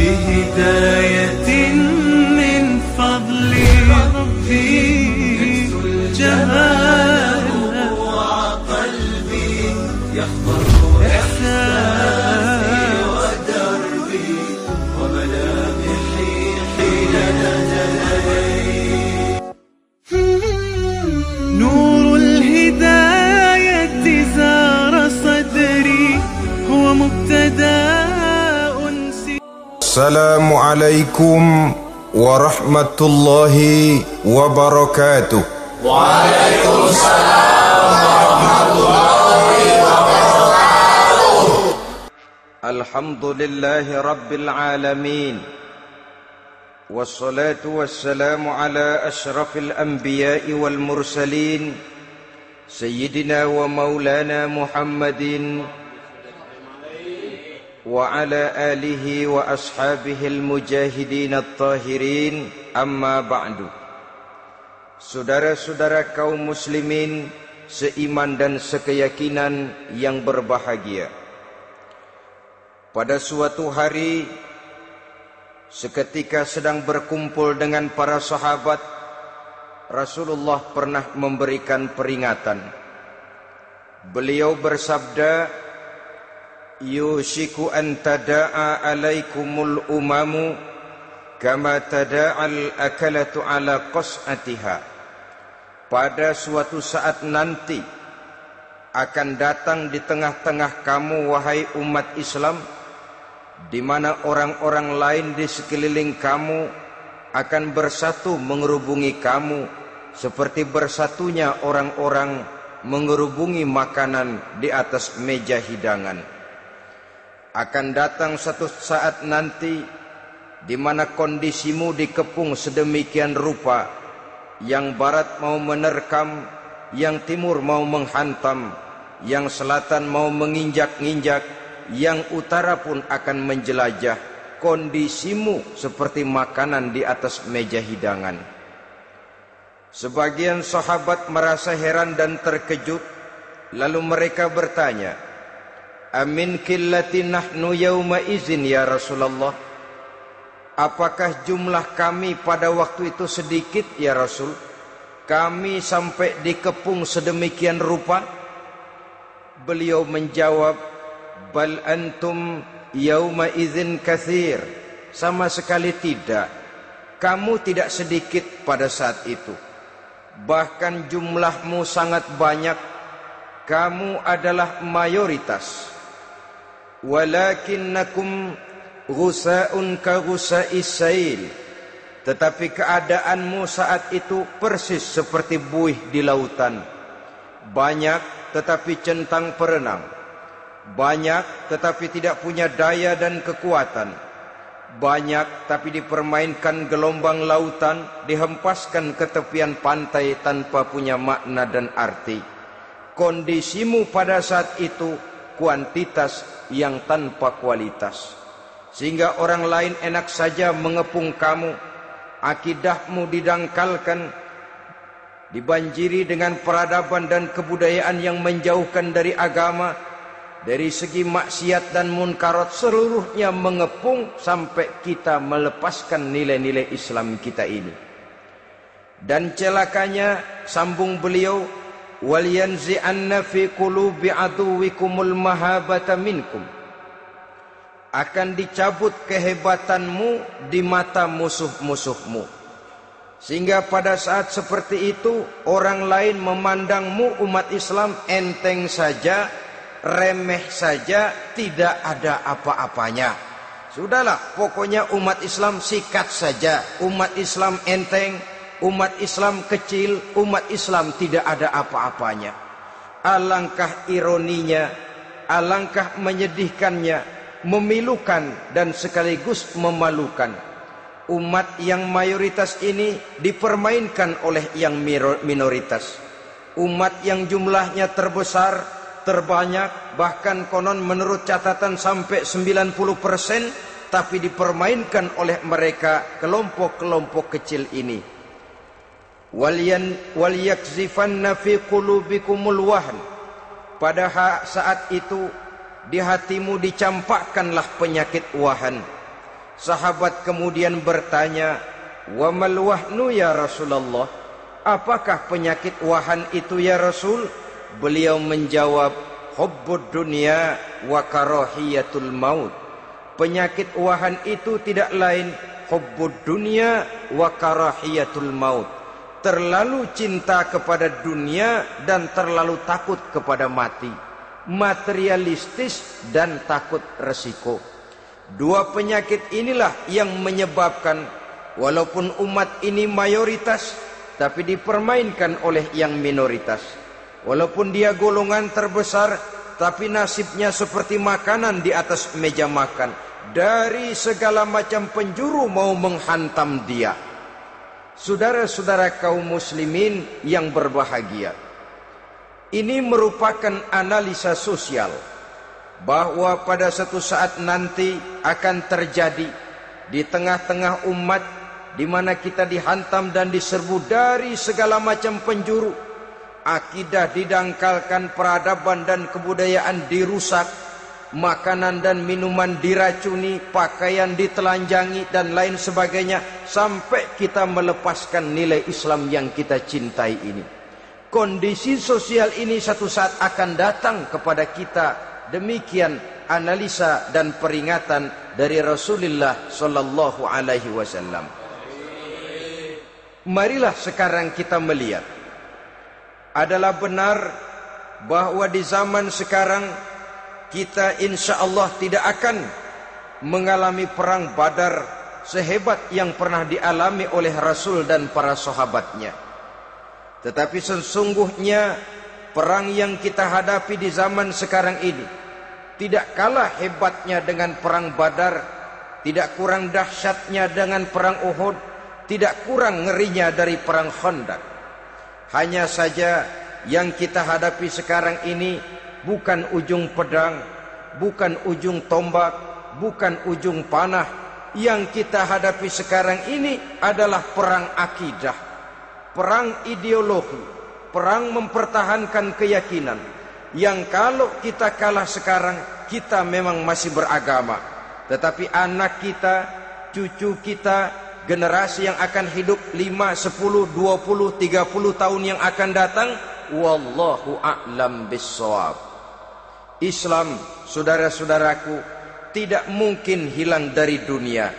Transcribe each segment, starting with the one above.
بهداية السلام عليكم ورحمة الله وبركاته. الحمد لله رب العالمين والصلاة والسلام على أشرف الأنبياء والمرسلين سيدنا ومولانا محمد وعلى آله وأصحابه المجاهدين الطاهرين أما بعد Saudara-saudara kaum muslimin seiman dan sekeyakinan yang berbahagia. Pada suatu hari seketika sedang berkumpul dengan para sahabat Rasulullah pernah memberikan peringatan. Beliau bersabda, yushiku an tada'a alaikumul umamu kama tada'al akalatu ala qas'atiha. Pada suatu saat nanti akan datang di tengah-tengah kamu wahai umat Islam di mana orang-orang lain di sekeliling kamu akan bersatu mengerubungi kamu seperti bersatunya orang-orang mengerubungi makanan di atas meja hidangan akan datang satu saat nanti di mana kondisimu dikepung sedemikian rupa yang barat mau menerkam, yang timur mau menghantam, yang selatan mau menginjak-injak, yang utara pun akan menjelajah. Kondisimu seperti makanan di atas meja hidangan. Sebagian sahabat merasa heran dan terkejut, lalu mereka bertanya, Amin killati nahnu yawma izin ya Rasulullah. Apakah jumlah kami pada waktu itu sedikit ya Rasul? Kami sampai dikepung sedemikian rupa? Beliau menjawab, Bal antum yauma izin kathir. Sama sekali tidak. Kamu tidak sedikit pada saat itu. Bahkan jumlahmu sangat banyak. Kamu adalah mayoritas. Walakinnakum Ghusaun ka ghusa'is. Tetapi keadaanmu saat itu persis seperti buih di lautan. Banyak tetapi centang perenang. Banyak tetapi tidak punya daya dan kekuatan. Banyak tapi dipermainkan gelombang lautan, dihempaskan ke tepian pantai tanpa punya makna dan arti. Kondisimu pada saat itu kuantitas yang tanpa kualitas. Sehingga orang lain enak saja mengepung kamu. Akidahmu didangkalkan dibanjiri dengan peradaban dan kebudayaan yang menjauhkan dari agama dari segi maksiat dan munkarat seluruhnya mengepung sampai kita melepaskan nilai-nilai Islam kita ini. Dan celakanya sambung beliau wal yanzi'anna fi qulubi aduwikumul mahabata minkum akan dicabut kehebatanmu di mata musuh-musuhmu. Sehingga pada saat seperti itu orang lain memandangmu umat Islam enteng saja, remeh saja, tidak ada apa-apanya. Sudahlah, pokoknya umat Islam sikat saja. Umat Islam enteng, umat Islam kecil, umat Islam tidak ada apa-apanya. Alangkah ironinya, alangkah menyedihkannya memilukan dan sekaligus memalukan. Umat yang mayoritas ini dipermainkan oleh yang minoritas. Umat yang jumlahnya terbesar, terbanyak, bahkan konon menurut catatan sampai 90% tapi dipermainkan oleh mereka kelompok-kelompok kecil ini. Waliyan waliyakzifanna fi qulubikumul wahn. Pada saat itu di hatimu dicampakkanlah penyakit wahan Sahabat kemudian bertanya, "Wa mal wahnu ya Rasulullah?" Apakah penyakit wahan itu ya Rasul? Beliau menjawab, "Hubbud dunya wa karahiyatul maut." Penyakit wahan itu tidak lain hubbud dunya wa karahiyatul maut. Terlalu cinta kepada dunia dan terlalu takut kepada mati. Materialistis dan takut resiko. Dua penyakit inilah yang menyebabkan walaupun umat ini mayoritas tapi dipermainkan oleh yang minoritas. Walaupun dia golongan terbesar tapi nasibnya seperti makanan di atas meja makan. Dari segala macam penjuru mau menghantam dia. Saudara-saudara kaum muslimin yang berbahagia. Ini merupakan analisa sosial bahwa pada satu saat nanti akan terjadi di tengah-tengah umat di mana kita dihantam dan diserbu dari segala macam penjuru akidah didangkalkan peradaban dan kebudayaan dirusak makanan dan minuman diracuni pakaian ditelanjangi dan lain sebagainya sampai kita melepaskan nilai Islam yang kita cintai ini kondisi sosial ini satu saat akan datang kepada kita Demikian analisa dan peringatan dari Rasulullah sallallahu alaihi wasallam. Marilah sekarang kita melihat adalah benar bahwa di zaman sekarang kita insya Allah tidak akan mengalami perang Badar sehebat yang pernah dialami oleh Rasul dan para sahabatnya. Tetapi sesungguhnya perang yang kita hadapi di zaman sekarang ini tidak kalah hebatnya dengan perang Badar, tidak kurang dahsyatnya dengan perang Uhud, tidak kurang ngerinya dari perang Khandaq. Hanya saja yang kita hadapi sekarang ini bukan ujung pedang, bukan ujung tombak, bukan ujung panah. Yang kita hadapi sekarang ini adalah perang akidah, perang ideologi, perang mempertahankan keyakinan. Yang kalau kita kalah sekarang kita memang masih beragama. Tetapi anak kita cucu kita generasi yang akan hidup 5 10 20 30 tahun yang akan datang wallahu a'lam bissawab Islam saudara-saudaraku tidak mungkin hilang dari dunia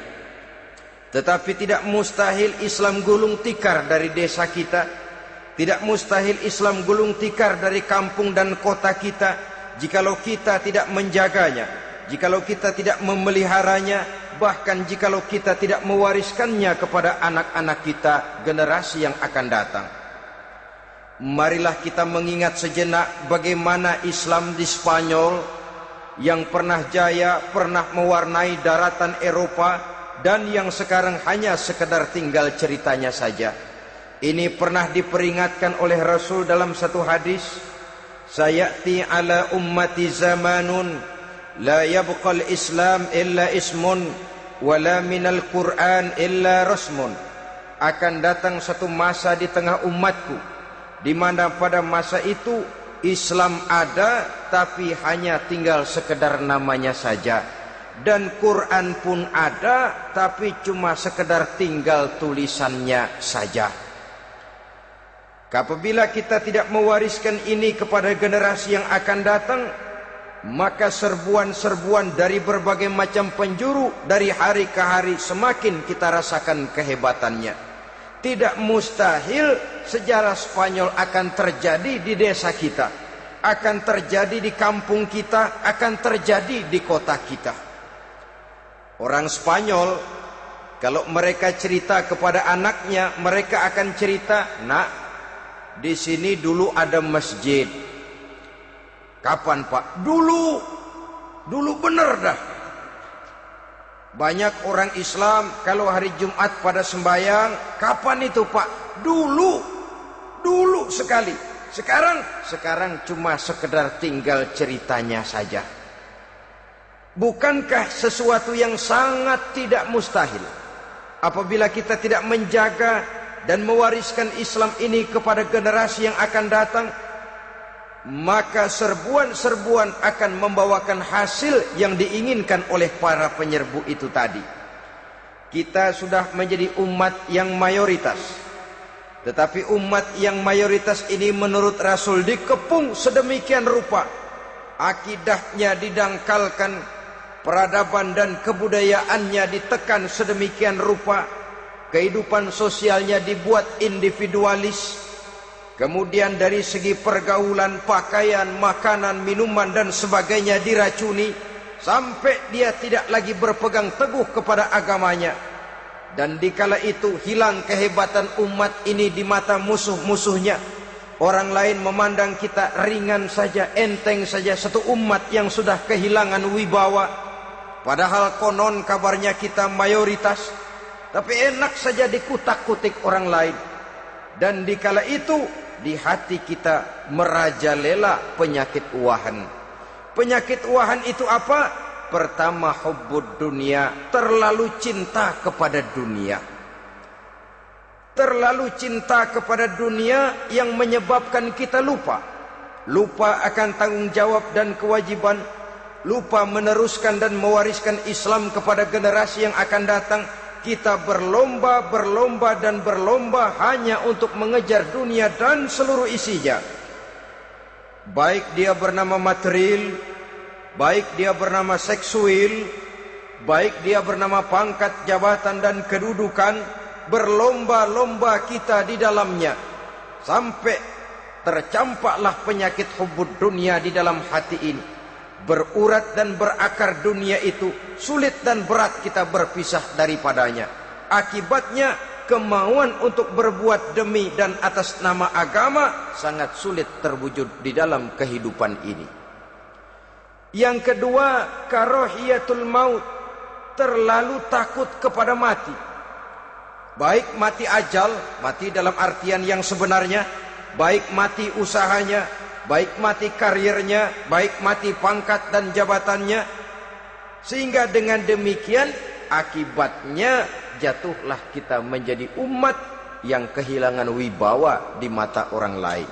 tetapi tidak mustahil Islam gulung tikar dari desa kita tidak mustahil Islam gulung tikar dari kampung dan kota kita jikalau kita tidak menjaganya, jikalau kita tidak memeliharanya, bahkan jikalau kita tidak mewariskannya kepada anak-anak kita generasi yang akan datang. Marilah kita mengingat sejenak bagaimana Islam di Spanyol yang pernah jaya, pernah mewarnai daratan Eropa dan yang sekarang hanya sekedar tinggal ceritanya saja. Ini pernah diperingatkan oleh Rasul dalam satu hadis. Sayati ala ummati zamanun la yabqal Islam illa ismun wala minal Quran illa rasmun. Akan datang satu masa di tengah umatku di mana pada masa itu Islam ada tapi hanya tinggal sekedar namanya saja dan Quran pun ada tapi cuma sekedar tinggal tulisannya saja. Apabila kita tidak mewariskan ini kepada generasi yang akan datang, maka serbuan-serbuan dari berbagai macam penjuru dari hari ke hari semakin kita rasakan kehebatannya. Tidak mustahil sejarah Spanyol akan terjadi di desa kita, akan terjadi di kampung kita, akan terjadi di kota kita. Orang Spanyol kalau mereka cerita kepada anaknya, mereka akan cerita, "Nak, di sini dulu ada masjid. Kapan Pak? Dulu. Dulu benar dah. Banyak orang Islam kalau hari Jumat pada sembahyang, kapan itu Pak? Dulu. Dulu sekali. Sekarang, sekarang cuma sekedar tinggal ceritanya saja. Bukankah sesuatu yang sangat tidak mustahil apabila kita tidak menjaga dan mewariskan Islam ini kepada generasi yang akan datang maka serbuan-serbuan akan membawakan hasil yang diinginkan oleh para penyerbu itu tadi kita sudah menjadi umat yang mayoritas. Tetapi umat yang mayoritas ini menurut Rasul dikepung sedemikian rupa. Akidahnya didangkalkan, peradaban dan kebudayaannya ditekan sedemikian rupa. Kehidupan sosialnya dibuat individualis. Kemudian dari segi pergaulan, pakaian, makanan, minuman dan sebagainya diracuni. Sampai dia tidak lagi berpegang teguh kepada agamanya. Dan dikala itu hilang kehebatan umat ini di mata musuh-musuhnya. Orang lain memandang kita ringan saja, enteng saja satu umat yang sudah kehilangan wibawa. Padahal konon kabarnya kita mayoritas, tapi enak saja dikutak-kutik orang lain. Dan dikala itu di hati kita merajalela penyakit uahan. Penyakit uahan itu apa? Pertama hubbud dunia, terlalu cinta kepada dunia. Terlalu cinta kepada dunia yang menyebabkan kita lupa. Lupa akan tanggung jawab dan kewajiban. Lupa meneruskan dan mewariskan Islam kepada generasi yang akan datang. Kita berlomba, berlomba dan berlomba hanya untuk mengejar dunia dan seluruh isinya. Baik dia bernama material, baik dia bernama seksual, baik dia bernama pangkat, jabatan dan kedudukan, berlomba-lomba kita di dalamnya sampai tercampaklah penyakit hubud dunia di dalam hati ini. Berurat dan berakar dunia itu sulit dan berat kita berpisah daripadanya. Akibatnya kemauan untuk berbuat demi dan atas nama agama sangat sulit terwujud di dalam kehidupan ini. Yang kedua, karohiyatul maut. Terlalu takut kepada mati. Baik mati ajal, mati dalam artian yang sebenarnya, baik mati usahanya, baik mati karirnya, baik mati pangkat dan jabatannya. Sehingga dengan demikian akibatnya jatuhlah kita menjadi umat yang kehilangan wibawa di mata orang lain.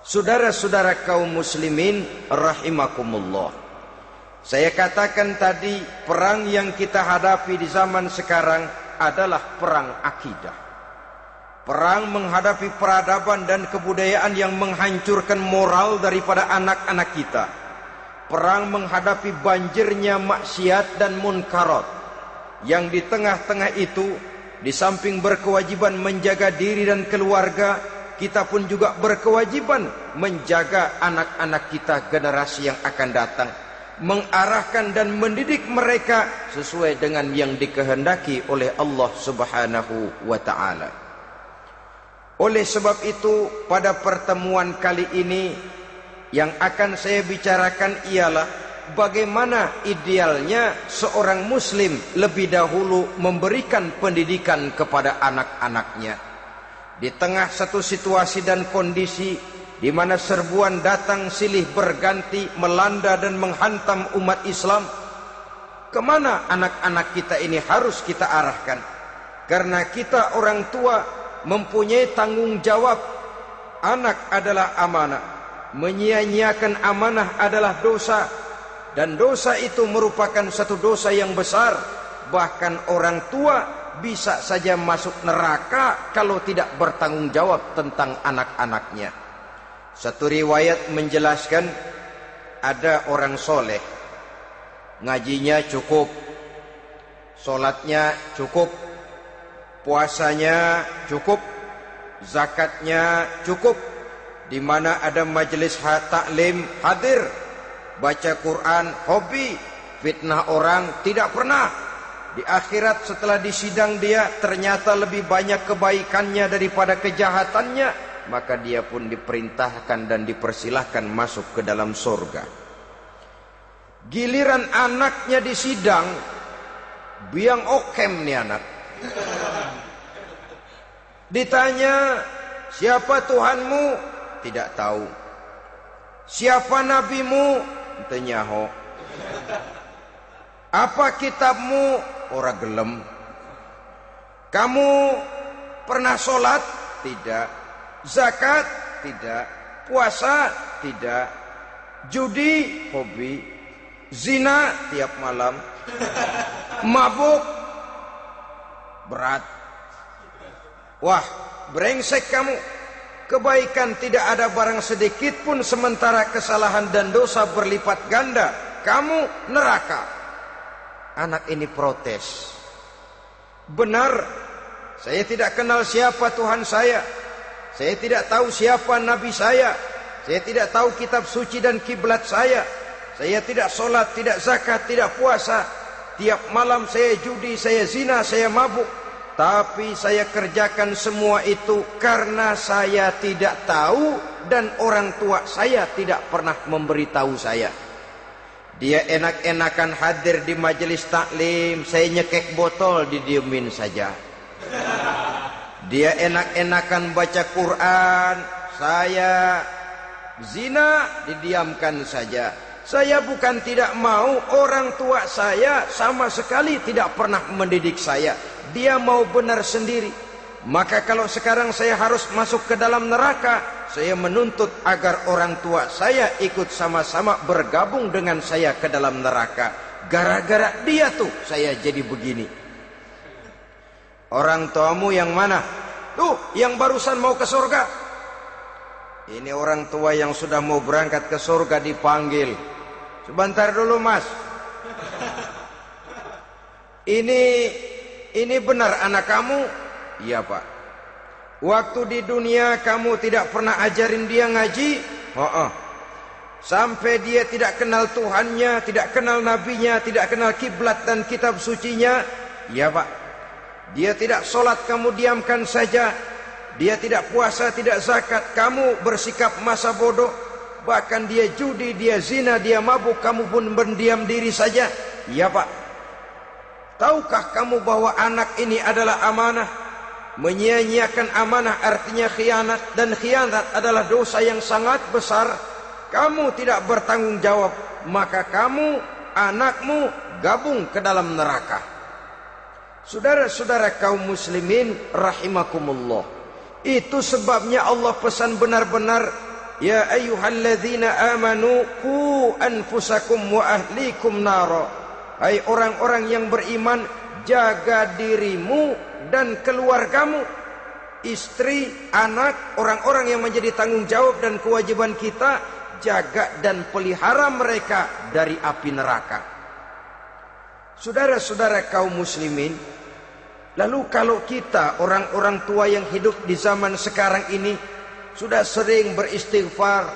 Saudara-saudara kaum muslimin rahimakumullah. Saya katakan tadi perang yang kita hadapi di zaman sekarang adalah perang akidah. Perang menghadapi peradaban dan kebudayaan yang menghancurkan moral daripada anak-anak kita. Perang menghadapi banjirnya maksiat dan munkarat. Yang di tengah-tengah itu, di samping berkewajiban menjaga diri dan keluarga, kita pun juga berkewajiban menjaga anak-anak kita generasi yang akan datang mengarahkan dan mendidik mereka sesuai dengan yang dikehendaki oleh Allah Subhanahu wa taala. Oleh sebab itu pada pertemuan kali ini yang akan saya bicarakan ialah bagaimana idealnya seorang muslim lebih dahulu memberikan pendidikan kepada anak-anaknya. Di tengah satu situasi dan kondisi di mana serbuan datang silih berganti melanda dan menghantam umat Islam ke mana anak-anak kita ini harus kita arahkan? Karena kita orang tua mempunyai tanggung jawab anak adalah amanah. Menyia-nyiakan amanah adalah dosa. Dan dosa itu merupakan satu dosa yang besar. Bahkan orang tua bisa saja masuk neraka kalau tidak bertanggung jawab tentang anak-anaknya. Satu riwayat menjelaskan ada orang soleh, ngajinya cukup, solatnya cukup, puasanya cukup, zakatnya cukup, di mana ada majelis taklim hadir, baca Quran hobi, fitnah orang tidak pernah di akhirat setelah disidang dia ternyata lebih banyak kebaikannya daripada kejahatannya, maka dia pun diperintahkan dan dipersilahkan masuk ke dalam surga. Giliran anaknya disidang, biang okem nih anak. Ditanya, siapa Tuhanmu? Tidak tahu. Siapa nabimu? Tenyaho. Apa kitabmu? ora gelem. Kamu pernah sholat? Tidak. Zakat? Tidak. Puasa? Tidak. Judi? Hobi. Zina tiap malam. Mabuk? Berat. Wah, brengsek kamu. Kebaikan tidak ada barang sedikit pun sementara kesalahan dan dosa berlipat ganda. Kamu neraka. Anak ini protes. Benar, saya tidak kenal siapa Tuhan saya. Saya tidak tahu siapa Nabi saya. Saya tidak tahu kitab suci dan kiblat saya. Saya tidak sholat, tidak zakat, tidak puasa. Tiap malam saya judi, saya zina, saya mabuk. Tapi saya kerjakan semua itu karena saya tidak tahu dan orang tua saya tidak pernah memberitahu saya. Dia enak-enakan hadir di majelis taklim, saya nyekek botol didiemin saja. Dia enak-enakan baca Quran, saya zina didiamkan saja. Saya bukan tidak mau orang tua saya sama sekali tidak pernah mendidik saya dia mau benar sendiri. Maka kalau sekarang saya harus masuk ke dalam neraka, saya menuntut agar orang tua saya ikut sama-sama bergabung dengan saya ke dalam neraka. Gara-gara dia tuh saya jadi begini. Orang tuamu yang mana? Tuh, yang barusan mau ke surga. Ini orang tua yang sudah mau berangkat ke surga dipanggil. Sebentar dulu, Mas. Ini ini benar anak kamu? Iya pak. Waktu di dunia kamu tidak pernah ajarin dia ngaji? Oh, oh. Sampai dia tidak kenal Tuhannya, tidak kenal nabinya, tidak kenal kiblat dan kitab sucinya? Iya pak. Dia tidak sholat kamu diamkan saja. Dia tidak puasa, tidak zakat. Kamu bersikap masa bodoh. Bahkan dia judi, dia zina, dia mabuk. Kamu pun berdiam diri saja. Iya pak. Tahukah kamu bahwa anak ini adalah amanah? Menyia-nyiakan amanah artinya khianat dan khianat adalah dosa yang sangat besar. Kamu tidak bertanggung jawab, maka kamu, anakmu gabung ke dalam neraka. Saudara-saudara kaum muslimin rahimakumullah. Itu sebabnya Allah pesan benar-benar Ya ayyuhalladzina amanu ku anfusakum wa ahlikum nara Hai orang-orang yang beriman, jaga dirimu dan keluargamu, istri, anak, orang-orang yang menjadi tanggung jawab dan kewajiban kita, jaga dan pelihara mereka dari api neraka. Saudara-saudara kaum muslimin, lalu kalau kita orang-orang tua yang hidup di zaman sekarang ini sudah sering beristighfar,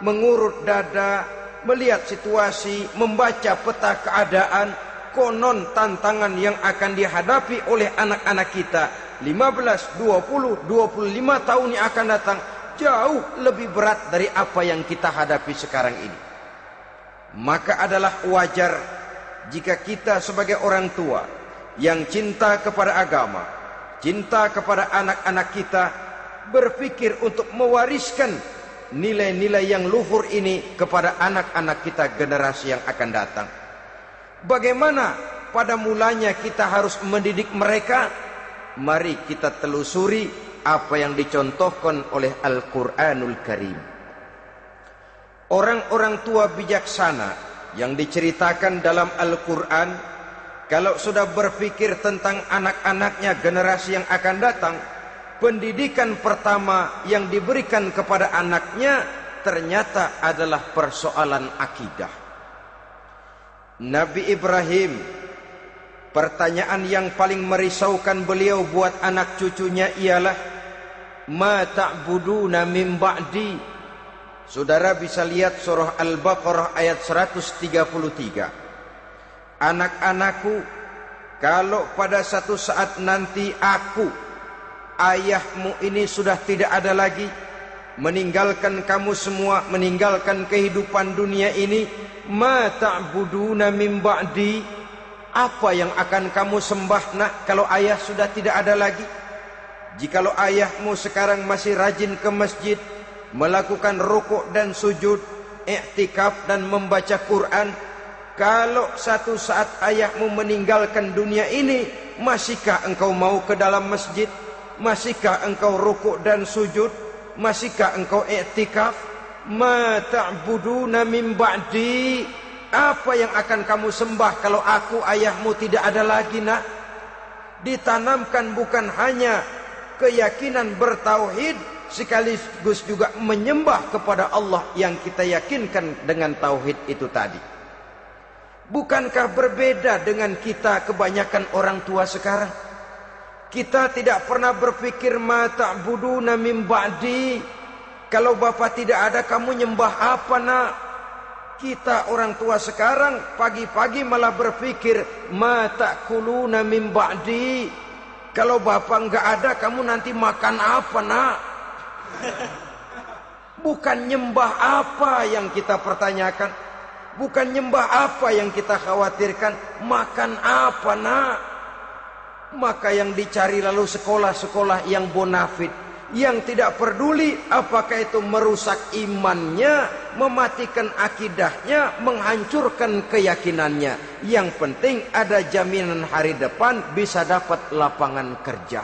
mengurut dada, melihat situasi, membaca peta keadaan, konon tantangan yang akan dihadapi oleh anak-anak kita 15, 20, 25 tahun yang akan datang jauh lebih berat dari apa yang kita hadapi sekarang ini. Maka adalah wajar jika kita sebagai orang tua yang cinta kepada agama, cinta kepada anak-anak kita berpikir untuk mewariskan nilai-nilai yang luhur ini kepada anak-anak kita generasi yang akan datang. Bagaimana pada mulanya kita harus mendidik mereka? Mari kita telusuri apa yang dicontohkan oleh Al-Quranul Karim. Orang-orang tua bijaksana yang diceritakan dalam Al-Quran, kalau sudah berpikir tentang anak-anaknya generasi yang akan datang, pendidikan pertama yang diberikan kepada anaknya ternyata adalah persoalan akidah. Nabi Ibrahim pertanyaan yang paling merisaukan beliau buat anak cucunya ialah ma ta'buduna min ba'di Saudara bisa lihat surah Al-Baqarah ayat 133 Anak-anakku kalau pada satu saat nanti aku ayahmu ini sudah tidak ada lagi. Meninggalkan kamu semua meninggalkan kehidupan dunia ini ma ta'buduna min ba'di. Apa yang akan kamu sembah nak kalau ayah sudah tidak ada lagi? Jikalau ayahmu sekarang masih rajin ke masjid melakukan rukuk dan sujud i'tikaf dan membaca Quran kalau satu saat ayahmu meninggalkan dunia ini masihkah engkau mau ke dalam masjid Masihkah engkau rukuk dan sujud? Masihkah engkau i'tikaf? Ma ta'buduna min ba'di? Apa yang akan kamu sembah kalau aku ayahmu tidak ada lagi nak? ditanamkan bukan hanya keyakinan bertauhid sekaligus juga menyembah kepada Allah yang kita yakinkan dengan tauhid itu tadi. Bukankah berbeda dengan kita kebanyakan orang tua sekarang? Kita tidak pernah berpikir mata ta'buduna min ba'di. Kalau bapak tidak ada kamu nyembah apa nak? Kita orang tua sekarang pagi-pagi malah berpikir mata ta'kuluna min ba'di. Kalau bapak enggak ada kamu nanti makan apa nak? Bukan nyembah apa yang kita pertanyakan. Bukan nyembah apa yang kita khawatirkan. Makan apa nak? Maka yang dicari lalu sekolah-sekolah yang bonafit. Yang tidak peduli apakah itu merusak imannya, mematikan akidahnya, menghancurkan keyakinannya. Yang penting ada jaminan hari depan bisa dapat lapangan kerja.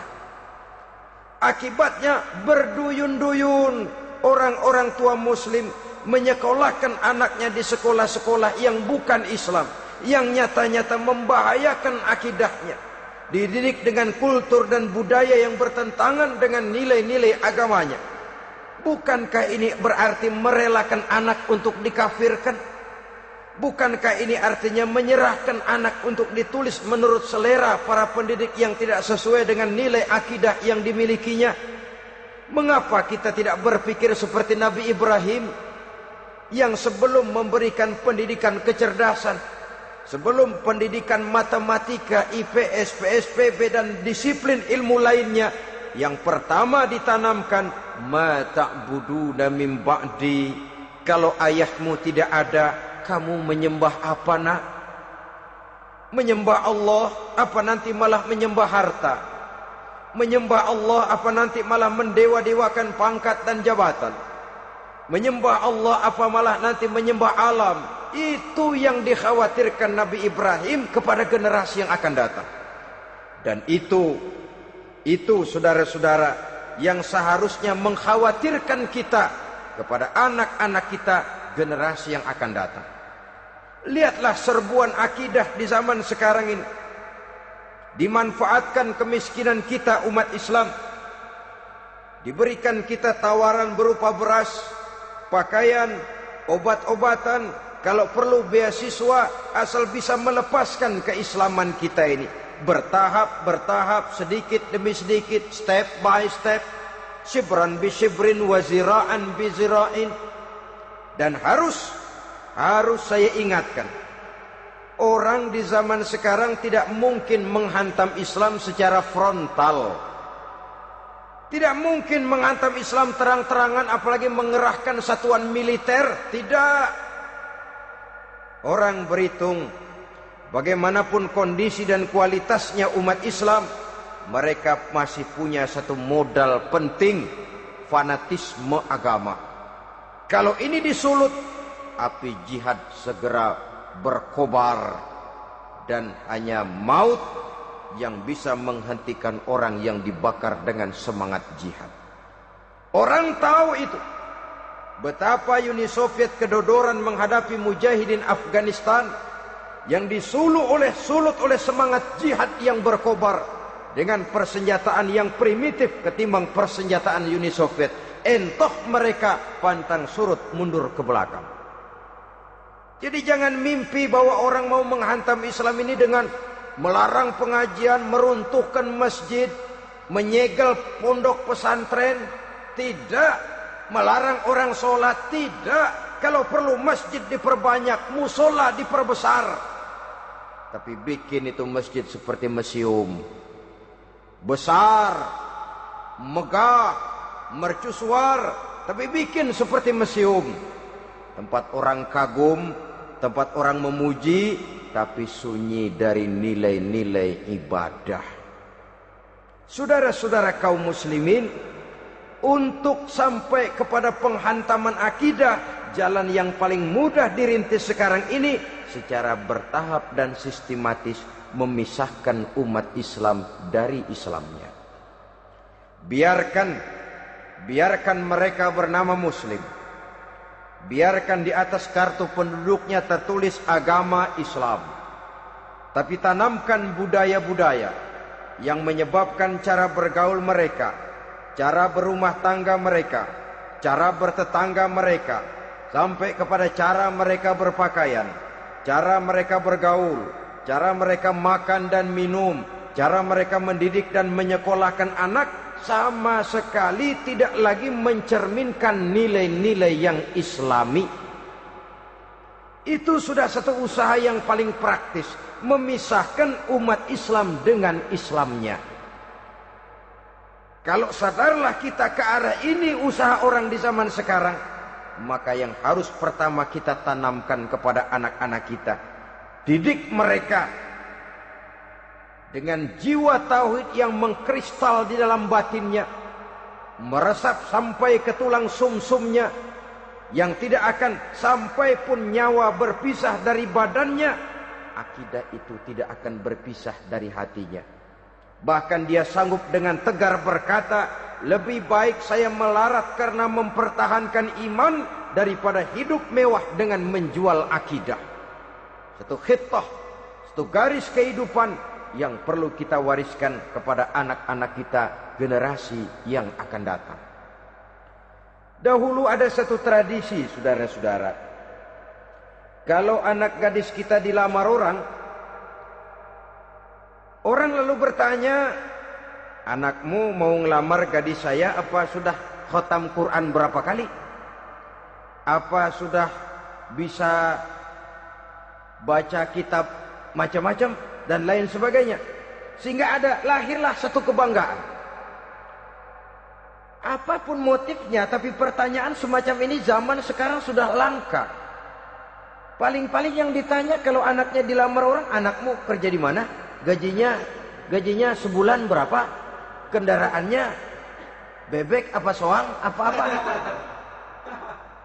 Akibatnya berduyun-duyun orang-orang tua muslim menyekolahkan anaknya di sekolah-sekolah yang bukan Islam. Yang nyata-nyata membahayakan akidahnya dididik dengan kultur dan budaya yang bertentangan dengan nilai-nilai agamanya. Bukankah ini berarti merelakan anak untuk dikafirkan? Bukankah ini artinya menyerahkan anak untuk ditulis menurut selera para pendidik yang tidak sesuai dengan nilai akidah yang dimilikinya? Mengapa kita tidak berpikir seperti Nabi Ibrahim yang sebelum memberikan pendidikan kecerdasan Sebelum pendidikan matematika, IPS, PSPB dan disiplin ilmu lainnya yang pertama ditanamkan ma ta'buduna min ba'di. Kalau ayahmu tidak ada kamu menyembah apa nak? Menyembah Allah apa nanti malah menyembah harta? Menyembah Allah apa nanti malah mendewa-dewakan pangkat dan jabatan menyembah Allah apa malah nanti menyembah alam itu yang dikhawatirkan Nabi Ibrahim kepada generasi yang akan datang. Dan itu, itu saudara-saudara yang seharusnya mengkhawatirkan kita kepada anak-anak kita generasi yang akan datang. Lihatlah serbuan akidah di zaman sekarang ini. Dimanfaatkan kemiskinan kita umat Islam. Diberikan kita tawaran berupa beras, pakaian, obat-obatan, kalau perlu beasiswa asal bisa melepaskan keislaman kita ini. Bertahap, bertahap, sedikit demi sedikit, step by step. Shibran bi shibrin wa zira'an bi zira'in. Dan harus, harus saya ingatkan. Orang di zaman sekarang tidak mungkin menghantam Islam secara frontal. Tidak mungkin menghantam Islam terang-terangan apalagi mengerahkan satuan militer. Tidak. Orang berhitung bagaimanapun kondisi dan kualitasnya umat Islam, mereka masih punya satu modal penting, fanatisme agama. Kalau ini disulut, api jihad segera berkobar dan hanya maut yang bisa menghentikan orang yang dibakar dengan semangat jihad. Orang tahu itu. Betapa Uni Soviet kedodoran menghadapi mujahidin Afghanistan yang disuluh oleh sulut oleh semangat jihad yang berkobar dengan persenjataan yang primitif ketimbang persenjataan Uni Soviet. Entoh mereka pantang surut mundur ke belakang. Jadi jangan mimpi bahwa orang mau menghantam Islam ini dengan melarang pengajian, meruntuhkan masjid, menyegel pondok pesantren. Tidak. Melarang orang sholat tidak. Kalau perlu masjid diperbanyak musola diperbesar. Tapi bikin itu masjid seperti museum. Besar megah mercusuar. Tapi bikin seperti museum. Tempat orang kagum tempat orang memuji tapi sunyi dari nilai-nilai ibadah. Saudara-saudara kaum muslimin untuk sampai kepada penghantaman akidah jalan yang paling mudah dirintis sekarang ini secara bertahap dan sistematis memisahkan umat Islam dari Islamnya. Biarkan biarkan mereka bernama muslim biarkan di atas kartu penduduknya tertulis agama Islam. Tapi tanamkan budaya-budaya yang menyebabkan cara bergaul mereka, cara berumah tangga mereka, cara bertetangga mereka, sampai kepada cara mereka berpakaian, cara mereka bergaul, cara mereka makan dan minum, cara mereka mendidik dan menyekolahkan anak sama sekali tidak lagi mencerminkan nilai-nilai yang islami. Itu sudah satu usaha yang paling praktis. Memisahkan umat Islam dengan Islamnya. Kalau sadarlah kita ke arah ini usaha orang di zaman sekarang. Maka yang harus pertama kita tanamkan kepada anak-anak kita. Didik mereka. Dengan jiwa tauhid yang mengkristal di dalam batinnya. Meresap sampai ke tulang sumsumnya yang tidak akan sampai pun nyawa berpisah dari badannya, akidah itu tidak akan berpisah dari hatinya. Bahkan dia sanggup dengan tegar berkata, lebih baik saya melarat karena mempertahankan iman daripada hidup mewah dengan menjual akidah. Satu khitah, satu garis kehidupan yang perlu kita wariskan kepada anak-anak kita generasi yang akan datang. Dahulu ada satu tradisi, saudara-saudara. Kalau anak gadis kita dilamar orang, orang lalu bertanya, anakmu mau ngelamar gadis saya apa sudah khotam Quran berapa kali? Apa sudah bisa baca kitab macam-macam dan lain sebagainya? Sehingga ada lahirlah satu kebanggaan. Apa pun motifnya, tapi pertanyaan semacam ini zaman sekarang sudah langka. Paling-paling yang ditanya kalau anaknya dilamar orang, anakmu kerja di mana? Gajinya gajinya sebulan berapa? Kendaraannya bebek apa soang apa-apa?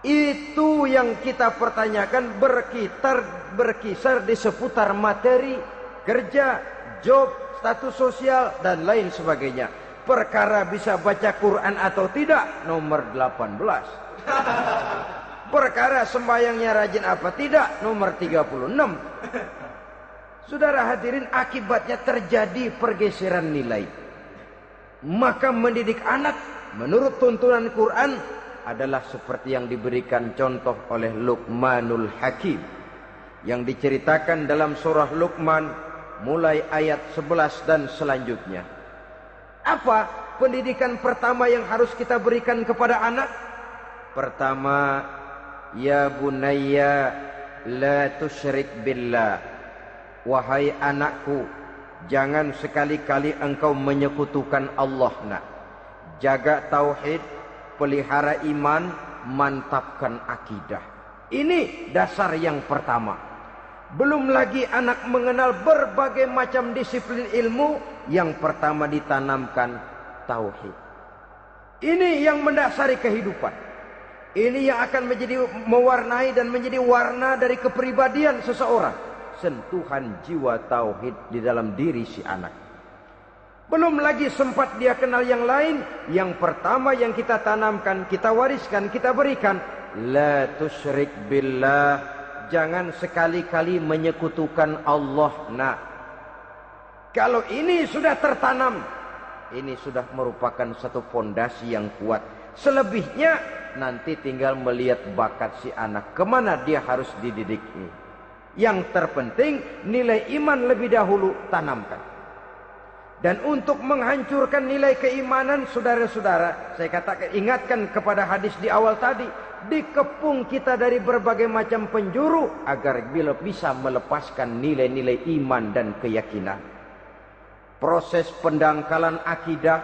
Itu yang kita pertanyakan berkitar berkisar di seputar materi, kerja, job, status sosial dan lain sebagainya. Perkara bisa baca Quran atau tidak? Nomor 18 perkara sembayangnya rajin apa tidak? Nomor 36 Saudara hadirin akibatnya terjadi pergeseran nilai. Maka mendidik anak menurut tuntunan Quran adalah seperti yang diberikan contoh oleh Luqmanul Hakim. Yang diceritakan dalam surah Luqman mulai ayat 11 dan selanjutnya apa pendidikan pertama yang harus kita berikan kepada anak? Pertama, ya bunayya la tusyrik billah. Wahai anakku, jangan sekali-kali engkau menyekutukan Allah nak. Jaga tauhid, pelihara iman, mantapkan akidah. Ini dasar yang pertama. Belum lagi anak mengenal berbagai macam disiplin ilmu yang pertama ditanamkan tauhid. Ini yang mendasari kehidupan. Ini yang akan menjadi mewarnai dan menjadi warna dari kepribadian seseorang. Sentuhan jiwa tauhid di dalam diri si anak. Belum lagi sempat dia kenal yang lain. Yang pertama yang kita tanamkan, kita wariskan, kita berikan. La tusyrik billah jangan sekali-kali menyekutukan Allah nak. Kalau ini sudah tertanam, ini sudah merupakan satu fondasi yang kuat. Selebihnya nanti tinggal melihat bakat si anak ke mana dia harus dididik ini. Yang terpenting nilai iman lebih dahulu tanamkan. Dan untuk menghancurkan nilai keimanan saudara-saudara, saya katakan ingatkan kepada hadis di awal tadi, dikepung kita dari berbagai macam penjuru agar bila bisa melepaskan nilai-nilai iman dan keyakinan. Proses pendangkalan akidah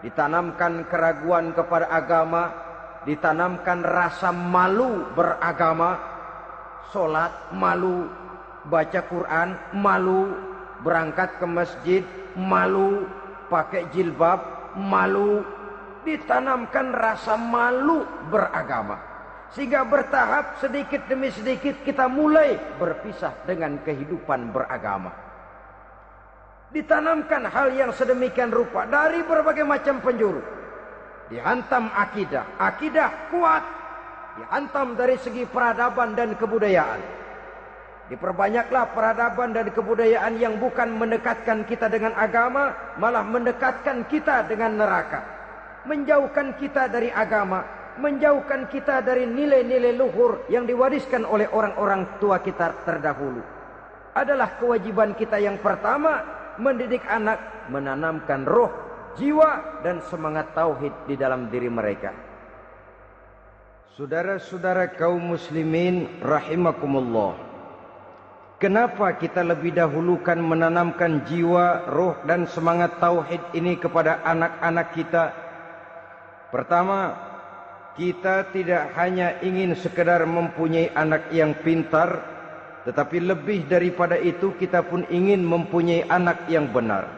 ditanamkan keraguan kepada agama, ditanamkan rasa malu beragama, solat malu, baca Quran malu, berangkat ke masjid malu, pakai jilbab malu, ditanamkan rasa malu beragama. Sehingga bertahap sedikit demi sedikit kita mulai berpisah dengan kehidupan beragama. Ditanamkan hal yang sedemikian rupa dari berbagai macam penjuru. Dihantam akidah, akidah kuat. Dihantam dari segi peradaban dan kebudayaan. Diperbanyaklah peradaban dan kebudayaan yang bukan mendekatkan kita dengan agama, malah mendekatkan kita dengan neraka. Menjauhkan kita dari agama, menjauhkan kita dari nilai-nilai luhur yang diwariskan oleh orang-orang tua kita terdahulu. Adalah kewajiban kita yang pertama mendidik anak, menanamkan roh, jiwa dan semangat tauhid di dalam diri mereka. Saudara-saudara kaum muslimin rahimakumullah. Kenapa kita lebih dahulukan menanamkan jiwa, roh dan semangat tauhid ini kepada anak-anak kita? Pertama, kita tidak hanya ingin sekedar mempunyai anak yang pintar, tetapi lebih daripada itu kita pun ingin mempunyai anak yang benar.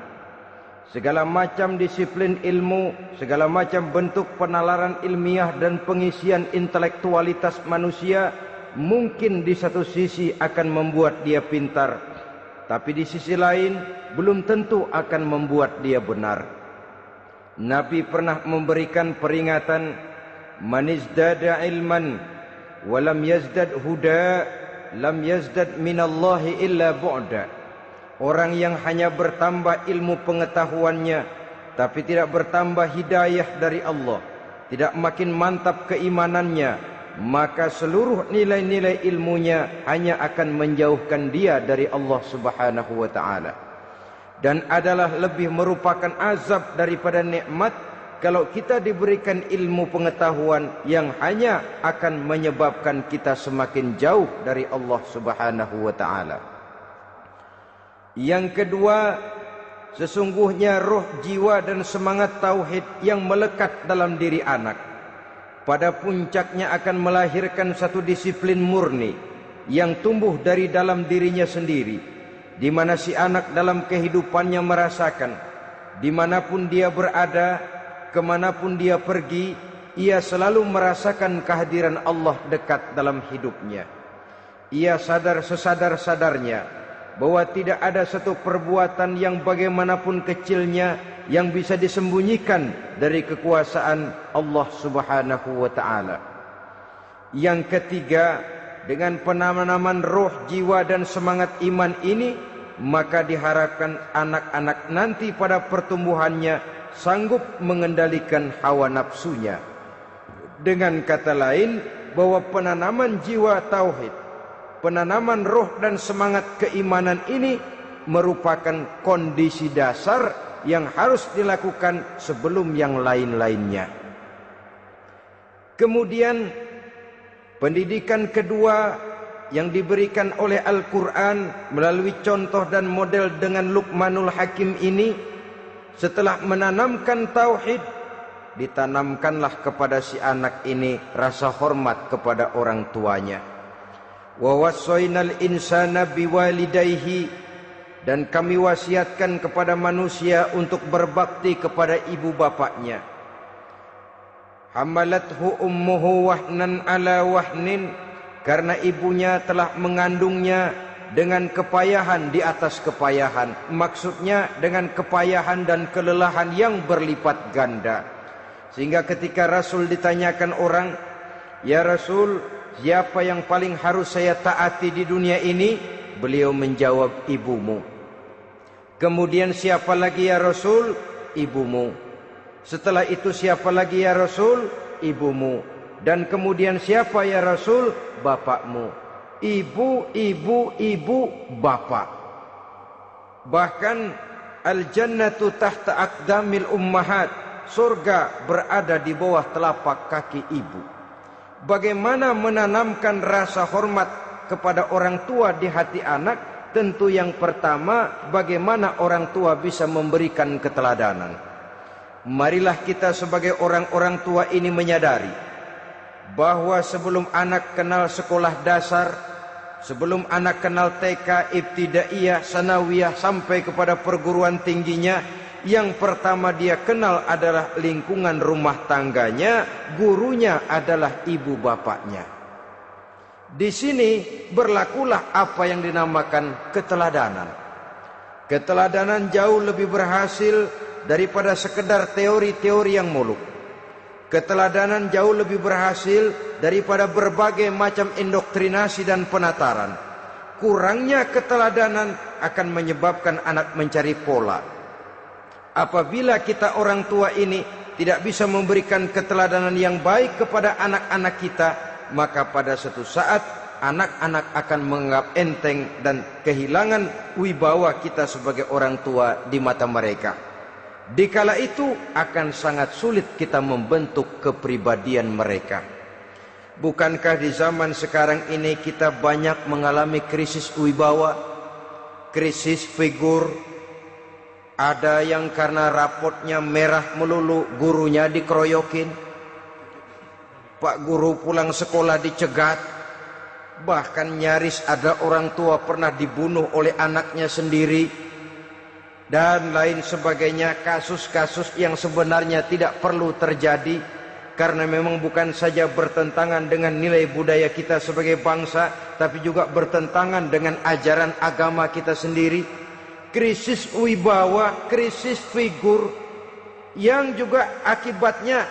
Segala macam disiplin ilmu, segala macam bentuk penalaran ilmiah dan pengisian intelektualitas manusia mungkin di satu sisi akan membuat dia pintar, tapi di sisi lain belum tentu akan membuat dia benar. Nabi pernah memberikan peringatan, "Man izdada ilman wa lam yazdad huda, lam yazdad minallahi illa bu'da." Orang yang hanya bertambah ilmu pengetahuannya tapi tidak bertambah hidayah dari Allah, tidak makin mantap keimanannya, maka seluruh nilai-nilai ilmunya hanya akan menjauhkan dia dari Allah Subhanahu wa taala dan adalah lebih merupakan azab daripada nikmat kalau kita diberikan ilmu pengetahuan yang hanya akan menyebabkan kita semakin jauh dari Allah Subhanahu wa taala. Yang kedua, sesungguhnya roh jiwa dan semangat tauhid yang melekat dalam diri anak pada puncaknya akan melahirkan satu disiplin murni yang tumbuh dari dalam dirinya sendiri di mana si anak dalam kehidupannya merasakan dimanapun dia berada kemanapun dia pergi ia selalu merasakan kehadiran Allah dekat dalam hidupnya ia sadar sesadar-sadarnya bahwa tidak ada satu perbuatan yang bagaimanapun kecilnya yang bisa disembunyikan dari kekuasaan Allah Subhanahu wa taala. Yang ketiga, dengan penanaman roh, jiwa dan semangat iman ini, maka diharapkan anak-anak nanti pada pertumbuhannya sanggup mengendalikan hawa nafsunya. Dengan kata lain, bahwa penanaman jiwa tauhid penanaman roh dan semangat keimanan ini merupakan kondisi dasar yang harus dilakukan sebelum yang lain-lainnya. Kemudian pendidikan kedua yang diberikan oleh Al-Quran melalui contoh dan model dengan Luqmanul Hakim ini setelah menanamkan tauhid ditanamkanlah kepada si anak ini rasa hormat kepada orang tuanya. Wa wasainal insana biwalidayhi dan kami wasiatkan kepada manusia untuk berbakti kepada ibu bapaknya. Hamalathu ummuhu wahnan ala wahnin karena ibunya telah mengandungnya dengan kepayahan di atas kepayahan maksudnya dengan kepayahan dan kelelahan yang berlipat ganda sehingga ketika Rasul ditanyakan orang ya Rasul Siapa yang paling harus saya taati di dunia ini? Beliau menjawab ibumu. Kemudian siapa lagi ya Rasul? Ibumu. Setelah itu siapa lagi ya Rasul? Ibumu. Dan kemudian siapa ya Rasul? Bapakmu. Ibu, ibu, ibu, bapak. Bahkan al-jannatu tahta aqdamil ummahat. Surga berada di bawah telapak kaki ibu. Bagaimana menanamkan rasa hormat kepada orang tua di hati anak? Tentu yang pertama, bagaimana orang tua bisa memberikan keteladanan. Marilah kita sebagai orang-orang tua ini menyadari bahwa sebelum anak kenal sekolah dasar, sebelum anak kenal TK, ibtidaiyah, sanawiyah sampai kepada perguruan tingginya, yang pertama dia kenal adalah lingkungan rumah tangganya, gurunya adalah ibu bapaknya. Di sini berlakulah apa yang dinamakan keteladanan. Keteladanan jauh lebih berhasil daripada sekedar teori-teori yang muluk. Keteladanan jauh lebih berhasil daripada berbagai macam indoktrinasi dan penataran. kurangnya keteladanan akan menyebabkan anak mencari pola. Apabila kita orang tua ini tidak bisa memberikan keteladanan yang baik kepada anak-anak kita, maka pada suatu saat anak-anak akan menganggap enteng dan kehilangan wibawa kita sebagai orang tua di mata mereka. Dikala itu akan sangat sulit kita membentuk kepribadian mereka. Bukankah di zaman sekarang ini kita banyak mengalami krisis wibawa, krisis figur, ada yang karena rapotnya merah melulu gurunya dikeroyokin. Pak guru pulang sekolah dicegat. Bahkan nyaris ada orang tua pernah dibunuh oleh anaknya sendiri. Dan lain sebagainya kasus-kasus yang sebenarnya tidak perlu terjadi. Karena memang bukan saja bertentangan dengan nilai budaya kita sebagai bangsa. Tapi juga bertentangan dengan ajaran agama kita sendiri krisis wibawa, krisis figur yang juga akibatnya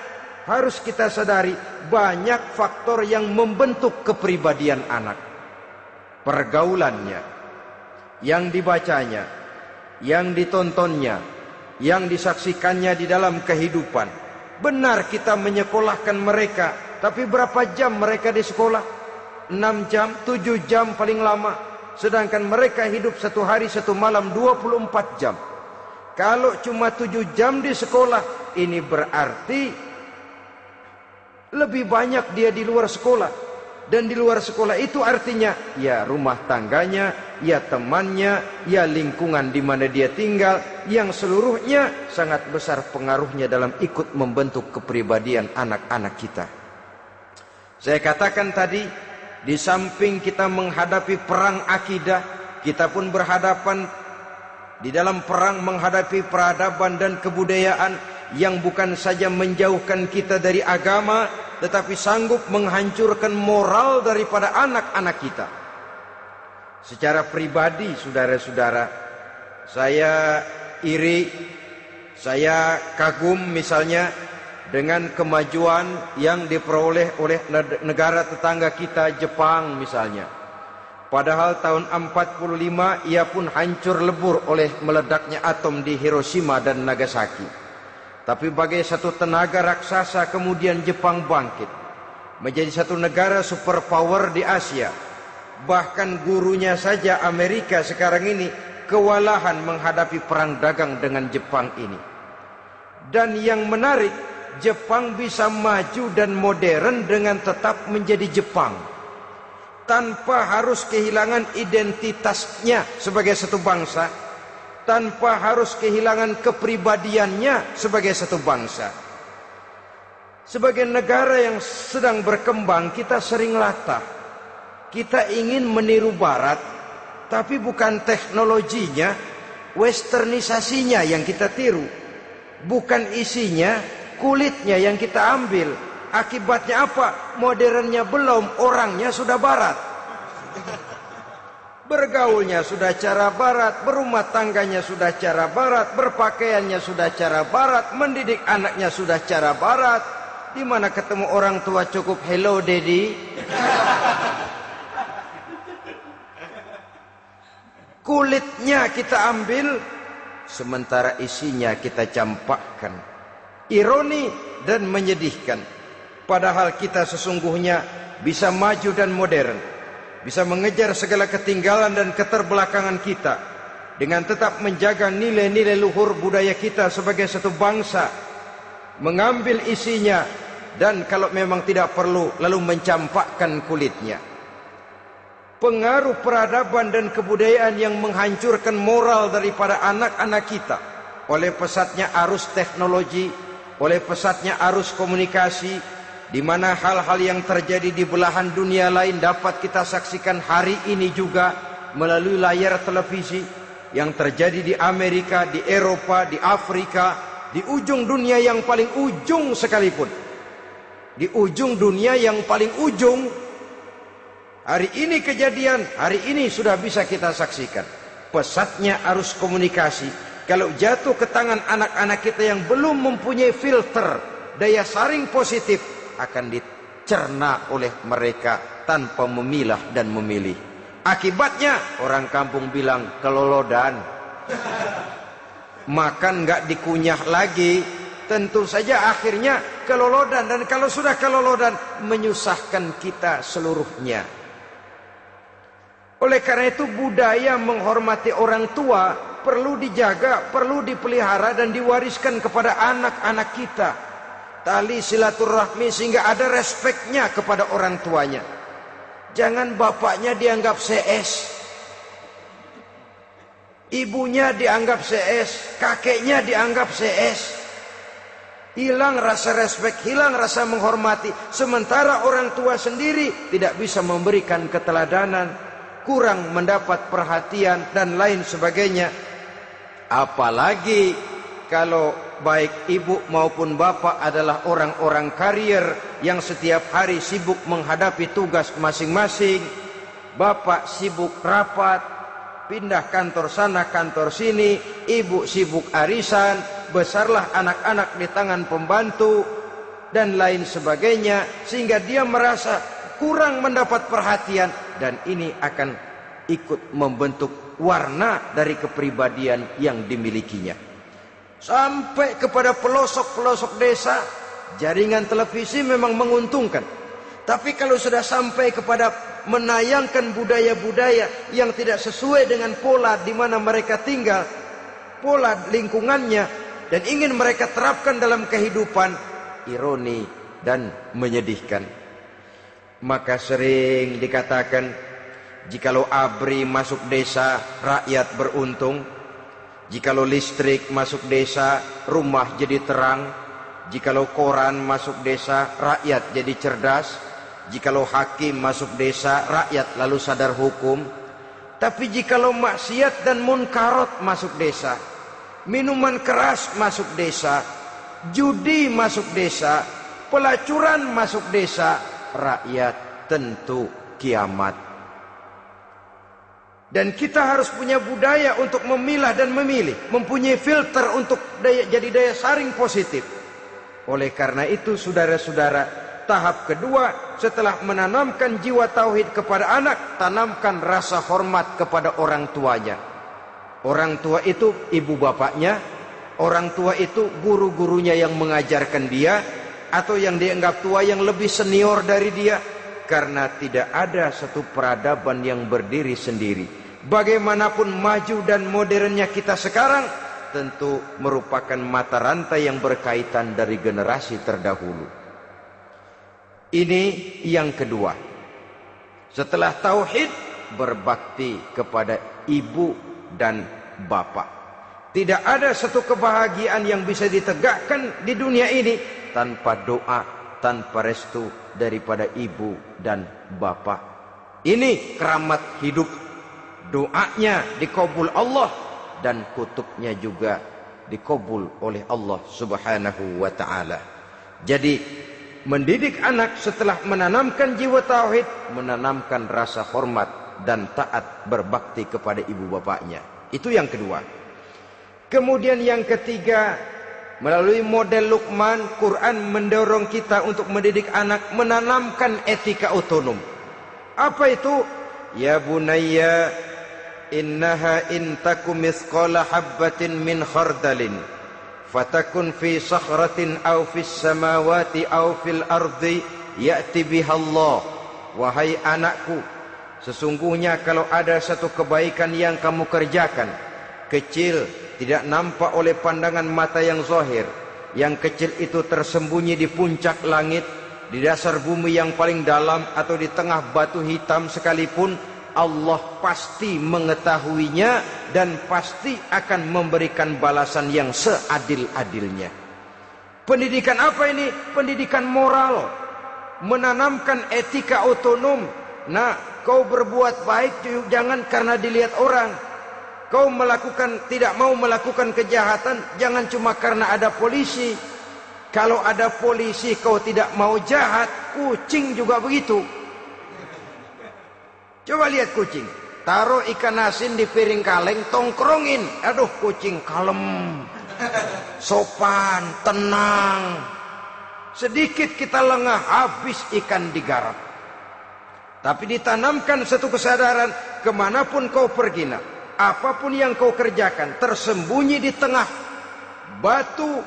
harus kita sadari banyak faktor yang membentuk kepribadian anak. Pergaulannya, yang dibacanya, yang ditontonnya, yang disaksikannya di dalam kehidupan. Benar kita menyekolahkan mereka, tapi berapa jam mereka di sekolah? 6 jam, 7 jam paling lama sedangkan mereka hidup satu hari satu malam 24 jam. Kalau cuma 7 jam di sekolah, ini berarti lebih banyak dia di luar sekolah. Dan di luar sekolah itu artinya ya rumah tangganya, ya temannya, ya lingkungan di mana dia tinggal yang seluruhnya sangat besar pengaruhnya dalam ikut membentuk kepribadian anak-anak kita. Saya katakan tadi di samping kita menghadapi perang akidah, kita pun berhadapan di dalam perang menghadapi peradaban dan kebudayaan yang bukan saja menjauhkan kita dari agama, tetapi sanggup menghancurkan moral daripada anak-anak kita. Secara pribadi, saudara-saudara, saya iri, saya kagum misalnya dengan kemajuan yang diperoleh oleh negara tetangga kita Jepang misalnya. Padahal tahun 45 ia pun hancur lebur oleh meledaknya atom di Hiroshima dan Nagasaki. Tapi bagai satu tenaga raksasa kemudian Jepang bangkit. Menjadi satu negara superpower di Asia. Bahkan gurunya saja Amerika sekarang ini kewalahan menghadapi perang dagang dengan Jepang ini. Dan yang menarik Jepang bisa maju dan modern dengan tetap menjadi Jepang tanpa harus kehilangan identitasnya sebagai satu bangsa tanpa harus kehilangan kepribadiannya sebagai satu bangsa sebagai negara yang sedang berkembang kita sering latah kita ingin meniru barat tapi bukan teknologinya westernisasinya yang kita tiru bukan isinya kulitnya yang kita ambil. Akibatnya apa? Modernnya belum, orangnya sudah barat. Bergaulnya sudah cara barat, berumah tangganya sudah cara barat, berpakaiannya sudah cara barat, mendidik anaknya sudah cara barat. Di mana ketemu orang tua cukup hello daddy. Kulitnya kita ambil, sementara isinya kita campakkan ironi dan menyedihkan. Padahal kita sesungguhnya bisa maju dan modern, bisa mengejar segala ketinggalan dan keterbelakangan kita dengan tetap menjaga nilai-nilai luhur budaya kita sebagai satu bangsa, mengambil isinya dan kalau memang tidak perlu lalu mencampakkan kulitnya. Pengaruh peradaban dan kebudayaan yang menghancurkan moral daripada anak-anak kita oleh pesatnya arus teknologi oleh pesatnya arus komunikasi di mana hal-hal yang terjadi di belahan dunia lain dapat kita saksikan hari ini juga melalui layar televisi yang terjadi di Amerika, di Eropa, di Afrika, di ujung dunia yang paling ujung sekalipun. Di ujung dunia yang paling ujung hari ini kejadian, hari ini sudah bisa kita saksikan. Pesatnya arus komunikasi kalau jatuh ke tangan anak-anak kita yang belum mempunyai filter daya saring positif akan dicerna oleh mereka tanpa memilah dan memilih Akibatnya orang kampung bilang kelolodan. Makan nggak dikunyah lagi, tentu saja akhirnya kelolodan dan kalau sudah kelolodan menyusahkan kita seluruhnya. Oleh karena itu budaya menghormati orang tua perlu dijaga, perlu dipelihara dan diwariskan kepada anak-anak kita. Tali silaturahmi sehingga ada respeknya kepada orang tuanya. Jangan bapaknya dianggap CS. Ibunya dianggap CS, kakeknya dianggap CS. Hilang rasa respek, hilang rasa menghormati. Sementara orang tua sendiri tidak bisa memberikan keteladanan, kurang mendapat perhatian dan lain sebagainya. Apalagi kalau baik ibu maupun bapak adalah orang-orang karier yang setiap hari sibuk menghadapi tugas masing-masing. Bapak sibuk rapat, pindah kantor sana kantor sini, ibu sibuk arisan, besarlah anak-anak di tangan pembantu dan lain sebagainya sehingga dia merasa kurang mendapat perhatian dan ini akan ikut membentuk warna dari kepribadian yang dimilikinya. Sampai kepada pelosok-pelosok desa, jaringan televisi memang menguntungkan. Tapi kalau sudah sampai kepada menayangkan budaya-budaya yang tidak sesuai dengan pola di mana mereka tinggal, pola lingkungannya dan ingin mereka terapkan dalam kehidupan, ironi dan menyedihkan. Maka sering dikatakan Jikalau ABRI masuk desa, rakyat beruntung. Jikalau listrik masuk desa, rumah jadi terang. Jikalau koran masuk desa, rakyat jadi cerdas. Jikalau hakim masuk desa, rakyat lalu sadar hukum. Tapi jikalau maksiat dan munkarot masuk desa, minuman keras masuk desa, judi masuk desa, pelacuran masuk desa, rakyat tentu kiamat. Dan kita harus punya budaya untuk memilah dan memilih, mempunyai filter untuk daya, jadi daya saring positif. Oleh karena itu, saudara-saudara, tahap kedua setelah menanamkan jiwa tauhid kepada anak, tanamkan rasa hormat kepada orang tuanya. Orang tua itu ibu bapaknya, orang tua itu guru-gurunya yang mengajarkan dia, atau yang dianggap tua yang lebih senior dari dia, karena tidak ada satu peradaban yang berdiri sendiri. Bagaimanapun maju dan modernnya kita sekarang tentu merupakan mata rantai yang berkaitan dari generasi terdahulu. Ini yang kedua. Setelah tauhid berbakti kepada ibu dan bapak. Tidak ada satu kebahagiaan yang bisa ditegakkan di dunia ini tanpa doa, tanpa restu daripada ibu dan bapak. Ini keramat hidup. Doanya dikabul Allah dan kutubnya juga dikabul oleh Allah Subhanahu wa taala. Jadi mendidik anak setelah menanamkan jiwa tauhid, menanamkan rasa hormat dan taat berbakti kepada ibu bapaknya. Itu yang kedua. Kemudian yang ketiga, Melalui model Luqman, Quran mendorong kita untuk mendidik anak menanamkan etika otonom. Apa itu? Ya bunayya innaha in takum mithqala habbatin min khardalin fatakun fi sakhratin aw fis samawati aw fil ardi ya'ti biha Allah. Wahai anakku, sesungguhnya kalau ada satu kebaikan yang kamu kerjakan, kecil tidak nampak oleh pandangan mata yang zahir. Yang kecil itu tersembunyi di puncak langit di dasar bumi yang paling dalam atau di tengah batu hitam sekalipun Allah pasti mengetahuinya dan pasti akan memberikan balasan yang seadil-adilnya. Pendidikan apa ini? pendidikan moral. Menanamkan etika otonom. Nah kau berbuat baik jangan karena dilihat orang Kau melakukan tidak mau melakukan kejahatan jangan cuma karena ada polisi. Kalau ada polisi kau tidak mau jahat, kucing juga begitu. Coba lihat kucing. Taruh ikan asin di piring kaleng, tongkrongin. Aduh kucing kalem. Sopan, tenang. Sedikit kita lengah habis ikan digarap. Tapi ditanamkan satu kesadaran ke mana pun kau pergi nak, apa pun yang kau kerjakan tersembunyi di tengah batu,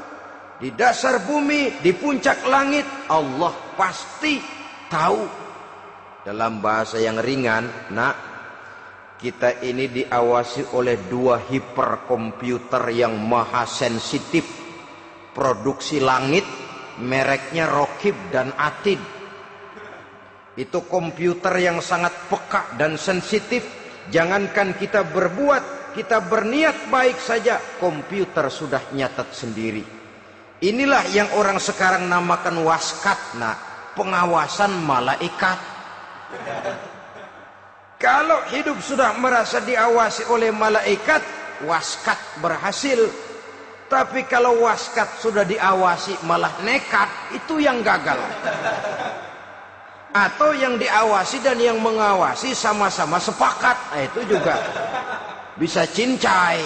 di dasar bumi, di puncak langit, Allah pasti tahu. Dalam bahasa yang ringan, nak, kita ini diawasi oleh dua hiperkomputer yang maha sensitif. Produksi langit, mereknya Rokib dan Atid itu komputer yang sangat peka dan sensitif. Jangankan kita berbuat, kita berniat baik saja, komputer sudah nyatat sendiri. Inilah yang orang sekarang namakan waskat, nah, pengawasan malaikat. Kalau hidup sudah merasa diawasi oleh malaikat, waskat berhasil. Tapi kalau waskat sudah diawasi malah nekat, itu yang gagal atau yang diawasi dan yang mengawasi sama-sama sepakat. Nah, itu juga bisa cincai.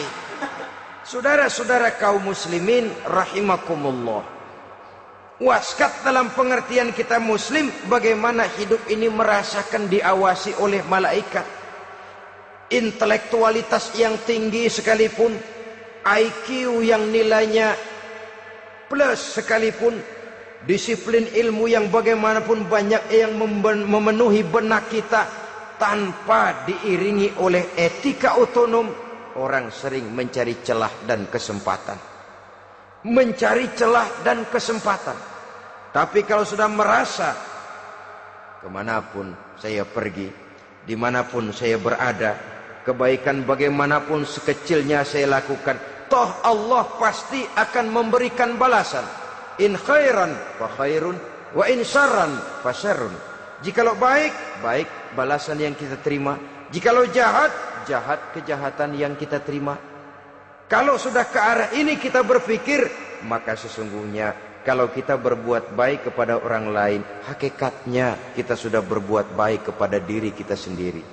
Saudara-saudara kaum muslimin rahimakumullah. Waskat dalam pengertian kita muslim bagaimana hidup ini merasakan diawasi oleh malaikat. Intelektualitas yang tinggi sekalipun IQ yang nilainya plus sekalipun disiplin ilmu yang bagaimanapun banyak yang memenuhi benak kita tanpa diiringi oleh etika otonom. Orang sering mencari celah dan kesempatan. Mencari celah dan kesempatan. Tapi kalau sudah merasa ke mana pun saya pergi di mana pun saya berada kebaikan bagaimanapun sekecilnya saya lakukan toh Allah pasti akan memberikan balasan in khairan fa khairun. Wa in syarran fa syarrun. Jikalau baik baik balasan yang kita terima. Jikalau jahat jahat kejahatan yang kita terima. Kalau sudah ke arah ini kita berpikir maka sesungguhnya kalau kita berbuat baik kepada orang lain hakikatnya kita sudah berbuat baik kepada diri kita sendiri.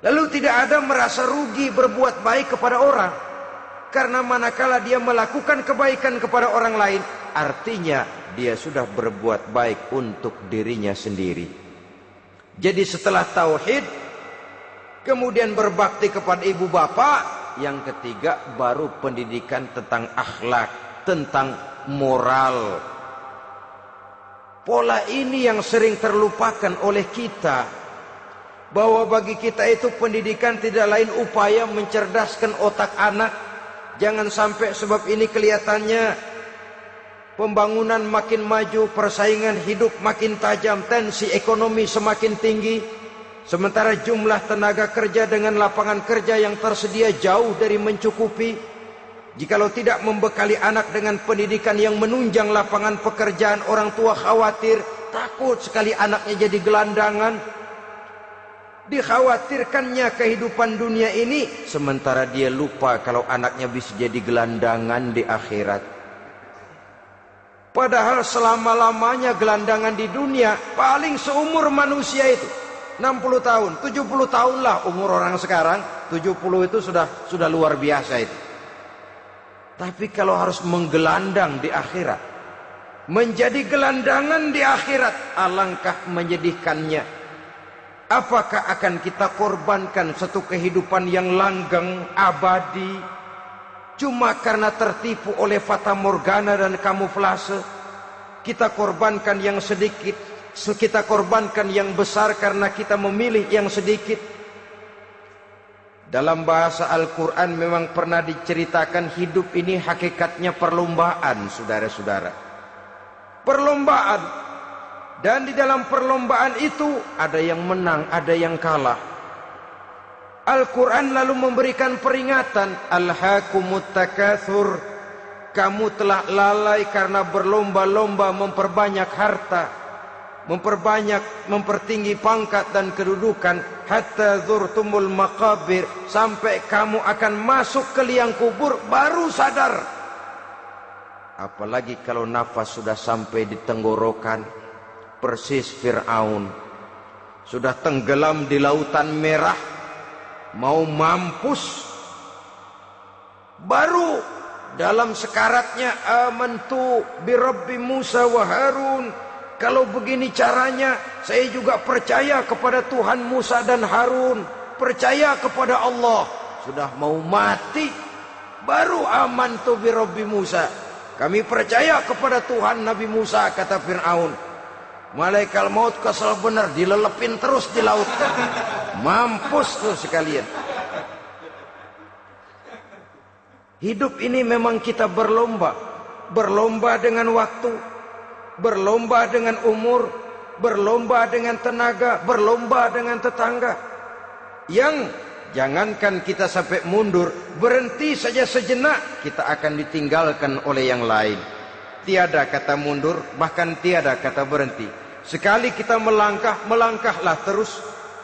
Lalu tidak ada merasa rugi berbuat baik kepada orang karena manakala dia melakukan kebaikan kepada orang lain, artinya dia sudah berbuat baik untuk dirinya sendiri. Jadi setelah tauhid, kemudian berbakti kepada ibu bapak, yang ketiga baru pendidikan tentang akhlak, tentang moral. Pola ini yang sering terlupakan oleh kita bahwa bagi kita itu pendidikan tidak lain upaya mencerdaskan otak anak Jangan sampai sebab ini kelihatannya pembangunan makin maju, persaingan hidup makin tajam, tensi ekonomi semakin tinggi. Sementara jumlah tenaga kerja dengan lapangan kerja yang tersedia jauh dari mencukupi. Jikalau tidak membekali anak dengan pendidikan yang menunjang lapangan pekerjaan, orang tua khawatir, takut sekali anaknya jadi gelandangan dikhawatirkannya kehidupan dunia ini sementara dia lupa kalau anaknya bisa jadi gelandangan di akhirat. Padahal selama-lamanya gelandangan di dunia paling seumur manusia itu 60 tahun 70 tahun lah umur orang sekarang. 70 itu sudah sudah luar biasa itu. Tapi kalau harus menggelandang di akhirat menjadi gelandangan di akhirat alangkah menyedihkannya Apakah akan kita korbankan satu kehidupan yang langgeng, abadi, cuma karena tertipu oleh fata morgana dan kamuflase? Kita korbankan yang sedikit, kita korbankan yang besar karena kita memilih yang sedikit. Dalam bahasa Al-Quran memang pernah diceritakan hidup ini hakikatnya perlombaan, saudara-saudara. Perlombaan dan di dalam perlombaan itu ada yang menang, ada yang kalah. Al-Quran lalu memberikan peringatan. Al-hakumut takathur. Kamu telah lalai karena berlomba-lomba memperbanyak harta. Memperbanyak, mempertinggi pangkat dan kedudukan. Hatta zurtumul makabir. Sampai kamu akan masuk ke liang kubur baru sadar. Apalagi kalau nafas sudah sampai di tenggorokan persis Fir'aun sudah tenggelam di lautan merah mau mampus baru dalam sekaratnya amantu bi Rabbi Musa wa Harun kalau begini caranya saya juga percaya kepada Tuhan Musa dan Harun, percaya kepada Allah. Sudah mau mati, baru aman tu bi Rabbi Musa. Kami percaya kepada Tuhan Nabi Musa, kata Fir'aun. Malaikat maut kesal benar, dilelepin terus di laut. Mampus tuh sekalian. Hidup ini memang kita berlomba. Berlomba dengan waktu. Berlomba dengan umur. Berlomba dengan tenaga. Berlomba dengan tetangga. Yang jangankan kita sampai mundur. Berhenti saja sejenak. Kita akan ditinggalkan oleh yang lain. Tiada kata mundur. Bahkan tiada kata berhenti. Sekali kita melangkah, melangkahlah terus.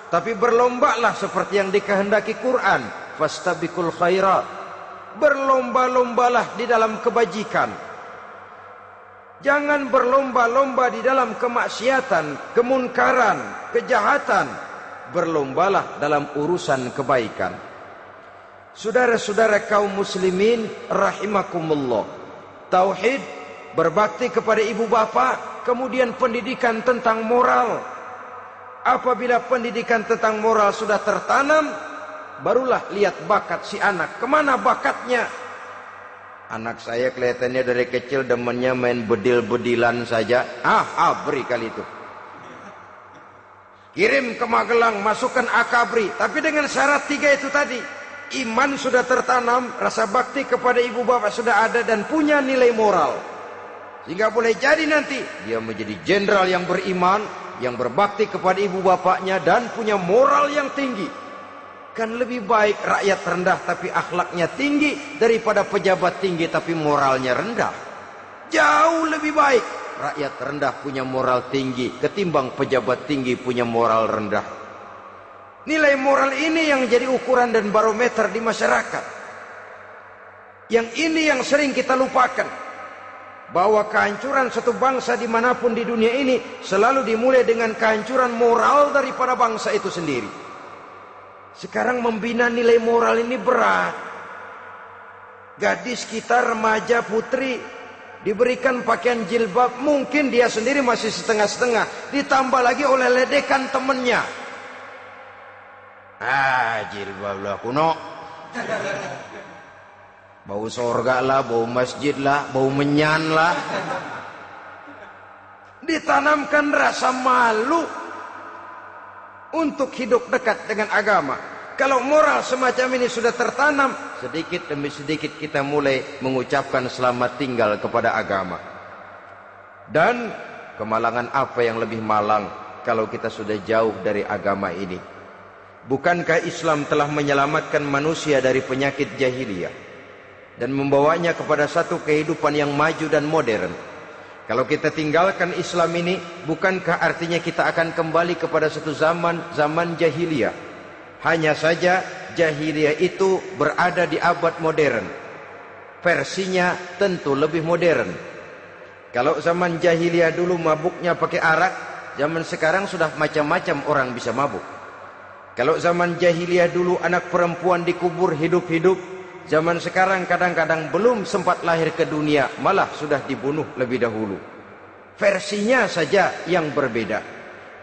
Tapi berlombalah seperti yang dikehendaki Quran. Fastabikul khairat berlomba-lombalah di dalam kebajikan. Jangan berlomba-lomba di dalam kemaksiatan, kemunkaran, kejahatan. Berlombalah dalam urusan kebaikan. Saudara-saudara kaum muslimin rahimakumullah. Tauhid, berbakti kepada ibu bapa, kemudian pendidikan tentang moral. Apabila pendidikan tentang moral sudah tertanam, barulah lihat bakat si anak. Ke mana bakatnya? Anak saya kelihatannya dari kecil demennya main bedil-bedilan saja. Ah, abri kali itu. Kirim ke Magelang, masukkan akabri. Tapi dengan syarat tiga itu tadi. Iman sudah tertanam, rasa bakti kepada ibu bapak sudah ada dan punya nilai moral. Sehingga boleh jadi nanti dia menjadi jenderal yang beriman, yang berbakti kepada ibu bapaknya dan punya moral yang tinggi. Kan lebih baik rakyat rendah tapi akhlaknya tinggi daripada pejabat tinggi tapi moralnya rendah. Jauh lebih baik rakyat rendah punya moral tinggi ketimbang pejabat tinggi punya moral rendah. Nilai moral ini yang jadi ukuran dan barometer di masyarakat. Yang ini yang sering kita lupakan. Bahwa kehancuran satu bangsa di mana pun di dunia ini selalu dimulai dengan kehancuran moral daripada bangsa itu sendiri. Sekarang membina nilai moral ini berat. Gadis kita remaja putri diberikan pakaian jilbab, mungkin dia sendiri masih setengah-setengah, ditambah lagi oleh ledekan temennya. Ah, jilbab lah kuno. Bau sorga lah, bau masjid lah, bau menyan lah. Ditanamkan rasa malu untuk hidup dekat dengan agama. Kalau moral semacam ini sudah tertanam, sedikit demi sedikit kita mulai mengucapkan selamat tinggal kepada agama. Dan kemalangan apa yang lebih malang kalau kita sudah jauh dari agama ini? Bukankah Islam telah menyelamatkan manusia dari penyakit jahiliyah dan membawanya kepada satu kehidupan yang maju dan modern? Kalau kita tinggalkan Islam ini, bukankah artinya kita akan kembali kepada satu zaman, zaman jahiliyah? Hanya saja jahiliyah itu berada di abad modern. Versinya tentu lebih modern. Kalau zaman jahiliyah dulu mabuknya pakai arak, zaman sekarang sudah macam-macam orang bisa mabuk. Kalau zaman jahiliyah dulu anak perempuan dikubur hidup-hidup, Zaman sekarang kadang-kadang belum sempat lahir ke dunia, malah sudah dibunuh lebih dahulu. Versinya saja yang berbeda.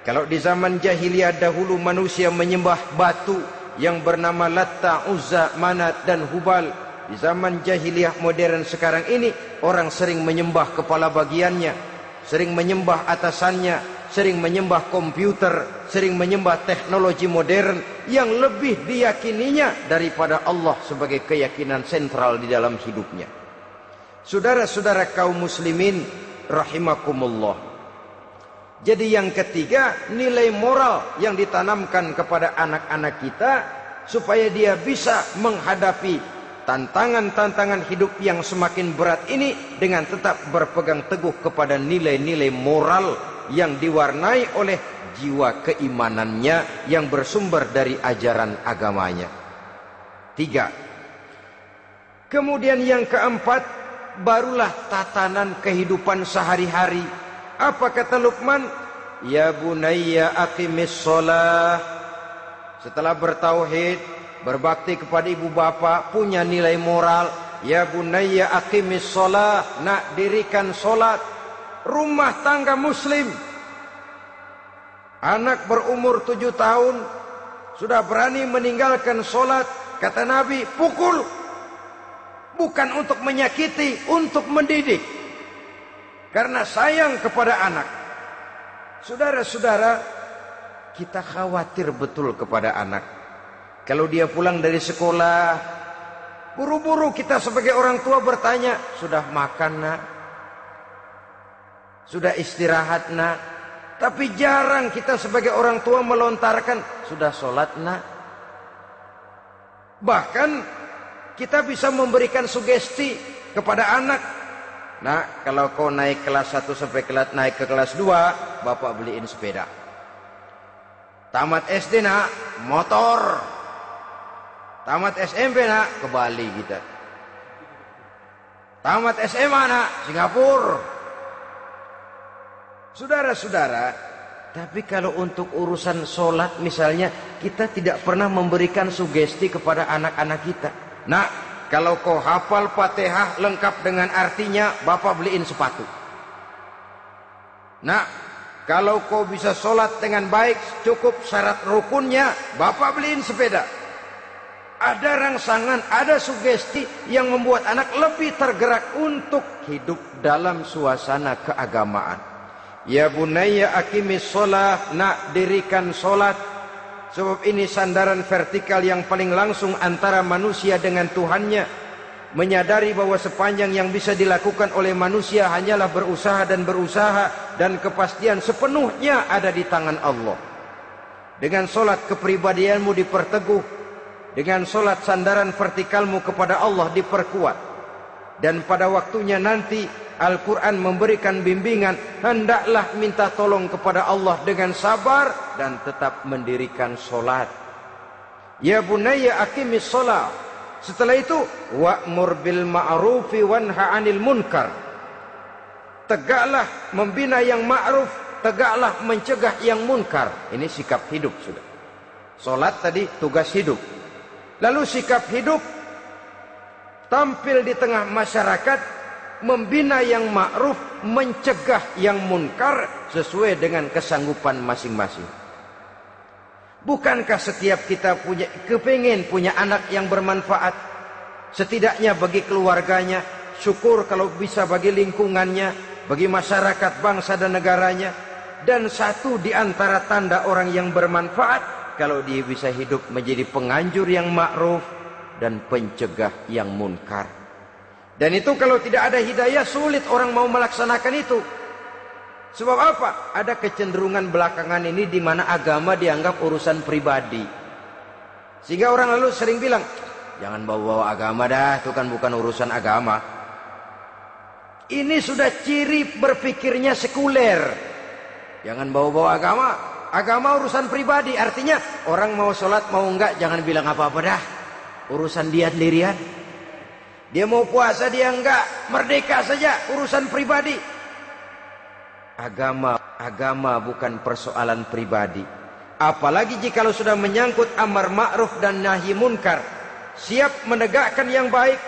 Kalau di zaman jahiliyah dahulu manusia menyembah batu yang bernama Latta, Uzza, Manat dan Hubal. Di zaman jahiliyah modern sekarang ini orang sering menyembah kepala bagiannya, sering menyembah atasannya, sering menyembah komputer, sering menyembah teknologi modern yang lebih diyakininya daripada Allah sebagai keyakinan sentral di dalam hidupnya. Saudara-saudara kaum muslimin rahimakumullah. Jadi yang ketiga, nilai moral yang ditanamkan kepada anak-anak kita supaya dia bisa menghadapi tantangan-tantangan hidup yang semakin berat ini dengan tetap berpegang teguh kepada nilai-nilai moral yang diwarnai oleh jiwa keimanannya yang bersumber dari ajaran agamanya. Tiga. Kemudian yang keempat, barulah tatanan kehidupan sehari-hari. Apa kata Luqman? Ya bunayya aqimis sholah. Setelah bertauhid, berbakti kepada ibu bapa, punya nilai moral. Ya bunayya aqimis sholah. Nak dirikan solat rumah tangga muslim Anak berumur tujuh tahun sudah berani meninggalkan solat. Kata Nabi, pukul. Bukan untuk menyakiti, untuk mendidik. Karena sayang kepada anak. Saudara-saudara, kita khawatir betul kepada anak. Kalau dia pulang dari sekolah, buru-buru kita sebagai orang tua bertanya, sudah makan nak? Sudah istirahat nak? Tapi jarang kita sebagai orang tua melontarkan, sudah sholat nak? Bahkan kita bisa memberikan sugesti kepada anak. Nah, kalau kau naik kelas 1 sampai kelas naik ke kelas 2, Bapak beliin sepeda. Tamat SD nak, motor. Tamat SMP nak, ke Bali kita. Tamat SMA nak, Singapura. Saudara-saudara, tapi kalau untuk urusan sholat misalnya, kita tidak pernah memberikan sugesti kepada anak-anak kita. Nah, kalau kau hafal fatihah lengkap dengan artinya, bapak beliin sepatu. Nah, kalau kau bisa sholat dengan baik, cukup syarat rukunnya, bapak beliin sepeda. Ada rangsangan, ada sugesti yang membuat anak lebih tergerak untuk hidup dalam suasana keagamaan. Ya bunayya akimis sholat, nak dirikan sholat. Sebab ini sandaran vertikal yang paling langsung antara manusia dengan Tuhannya. Menyadari bahwa sepanjang yang bisa dilakukan oleh manusia hanyalah berusaha dan berusaha. Dan kepastian sepenuhnya ada di tangan Allah. Dengan solat kepribadianmu diperteguh. Dengan solat sandaran vertikalmu kepada Allah diperkuat. Dan pada waktunya nanti Al-Quran memberikan bimbingan hendaklah minta tolong kepada Allah dengan sabar dan tetap mendirikan solat. Ya bunayya akimis solat. Setelah itu wa'mur bil ma'rufi wanha 'anil munkar. Tegaklah membina yang ma'ruf tegaklah mencegah yang munkar. Ini sikap hidup sudah. Solat tadi tugas hidup. Lalu sikap hidup tampil di tengah masyarakat membina yang ma'ruf, mencegah yang munkar sesuai dengan kesanggupan masing-masing. Bukankah setiap kita punya kepingin punya anak yang bermanfaat? Setidaknya bagi keluarganya, syukur kalau bisa bagi lingkungannya, bagi masyarakat bangsa dan negaranya. Dan satu di antara tanda orang yang bermanfaat, kalau dia bisa hidup menjadi penganjur yang ma'ruf dan pencegah yang munkar. Dan itu kalau tidak ada hidayah sulit orang mau melaksanakan itu. Sebab apa? Ada kecenderungan belakangan ini di mana agama dianggap urusan pribadi. Sehingga orang lalu sering bilang, jangan bawa-bawa agama dah, itu kan bukan urusan agama. Ini sudah ciri berpikirnya sekuler. Jangan bawa-bawa agama. Agama urusan pribadi, artinya orang mau sholat mau enggak jangan bilang apa-apa dah. Urusan dia sendirian. Dia mau puasa dia enggak, merdeka saja urusan pribadi. Agama agama bukan persoalan pribadi. Apalagi jika sudah menyangkut amar ma'ruf dan nahi munkar. Siap menegakkan yang baik,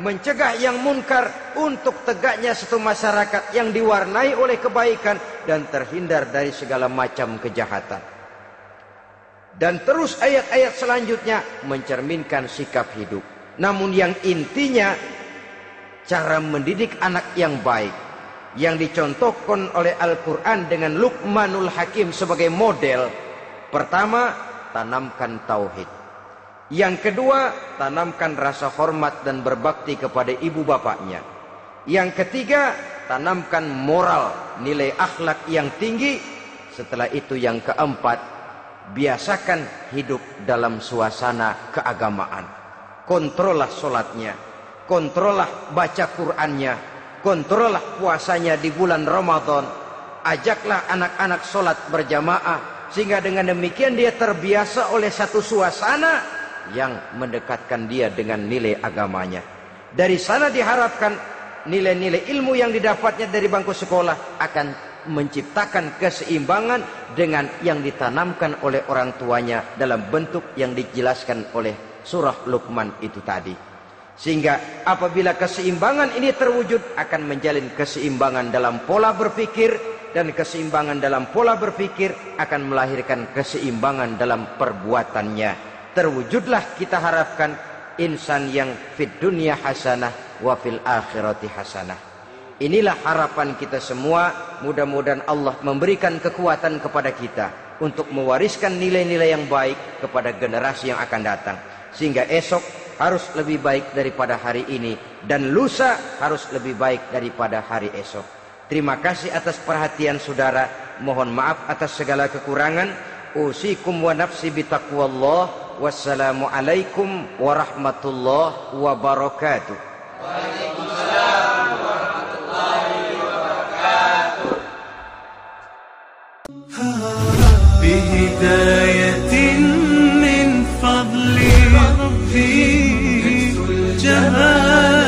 mencegah yang munkar untuk tegaknya satu masyarakat yang diwarnai oleh kebaikan dan terhindar dari segala macam kejahatan. Dan terus ayat-ayat selanjutnya mencerminkan sikap hidup. Namun yang intinya cara mendidik anak yang baik yang dicontohkan oleh Al-Quran dengan Luqmanul Hakim sebagai model. Pertama, tanamkan tauhid. Yang kedua, tanamkan rasa hormat dan berbakti kepada ibu bapaknya. Yang ketiga, tanamkan moral, nilai akhlak yang tinggi. Setelah itu yang keempat, biasakan hidup dalam suasana keagamaan kontrollah solatnya, kontrollah baca Qur'annya, kontrollah puasanya di bulan Ramadan, ajaklah anak-anak solat berjamaah, sehingga dengan demikian dia terbiasa oleh satu suasana yang mendekatkan dia dengan nilai agamanya. Dari sana diharapkan nilai-nilai ilmu yang didapatnya dari bangku sekolah akan menciptakan keseimbangan dengan yang ditanamkan oleh orang tuanya dalam bentuk yang dijelaskan oleh surah Luqman itu tadi. Sehingga apabila keseimbangan ini terwujud akan menjalin keseimbangan dalam pola berpikir, dan keseimbangan dalam pola berpikir akan melahirkan keseimbangan dalam perbuatannya. Terwujudlah kita harapkan insan yang fit dunia hasanah wa fil akhirati hasanah. Inilah harapan kita semua. Mudah-mudahan Allah memberikan kekuatan kepada kita untuk mewariskan nilai-nilai yang baik kepada generasi yang akan datang. Sehingga esok harus lebih baik daripada hari ini. Dan lusa harus lebih baik daripada hari esok. Terima kasih atas perhatian saudara. Mohon maaf atas segala kekurangan. Usikum wa nafsi bitaqwallah. Wassalamualaikum warahmatullahi wabarakatuh. Waalaikumsalam. في جهاد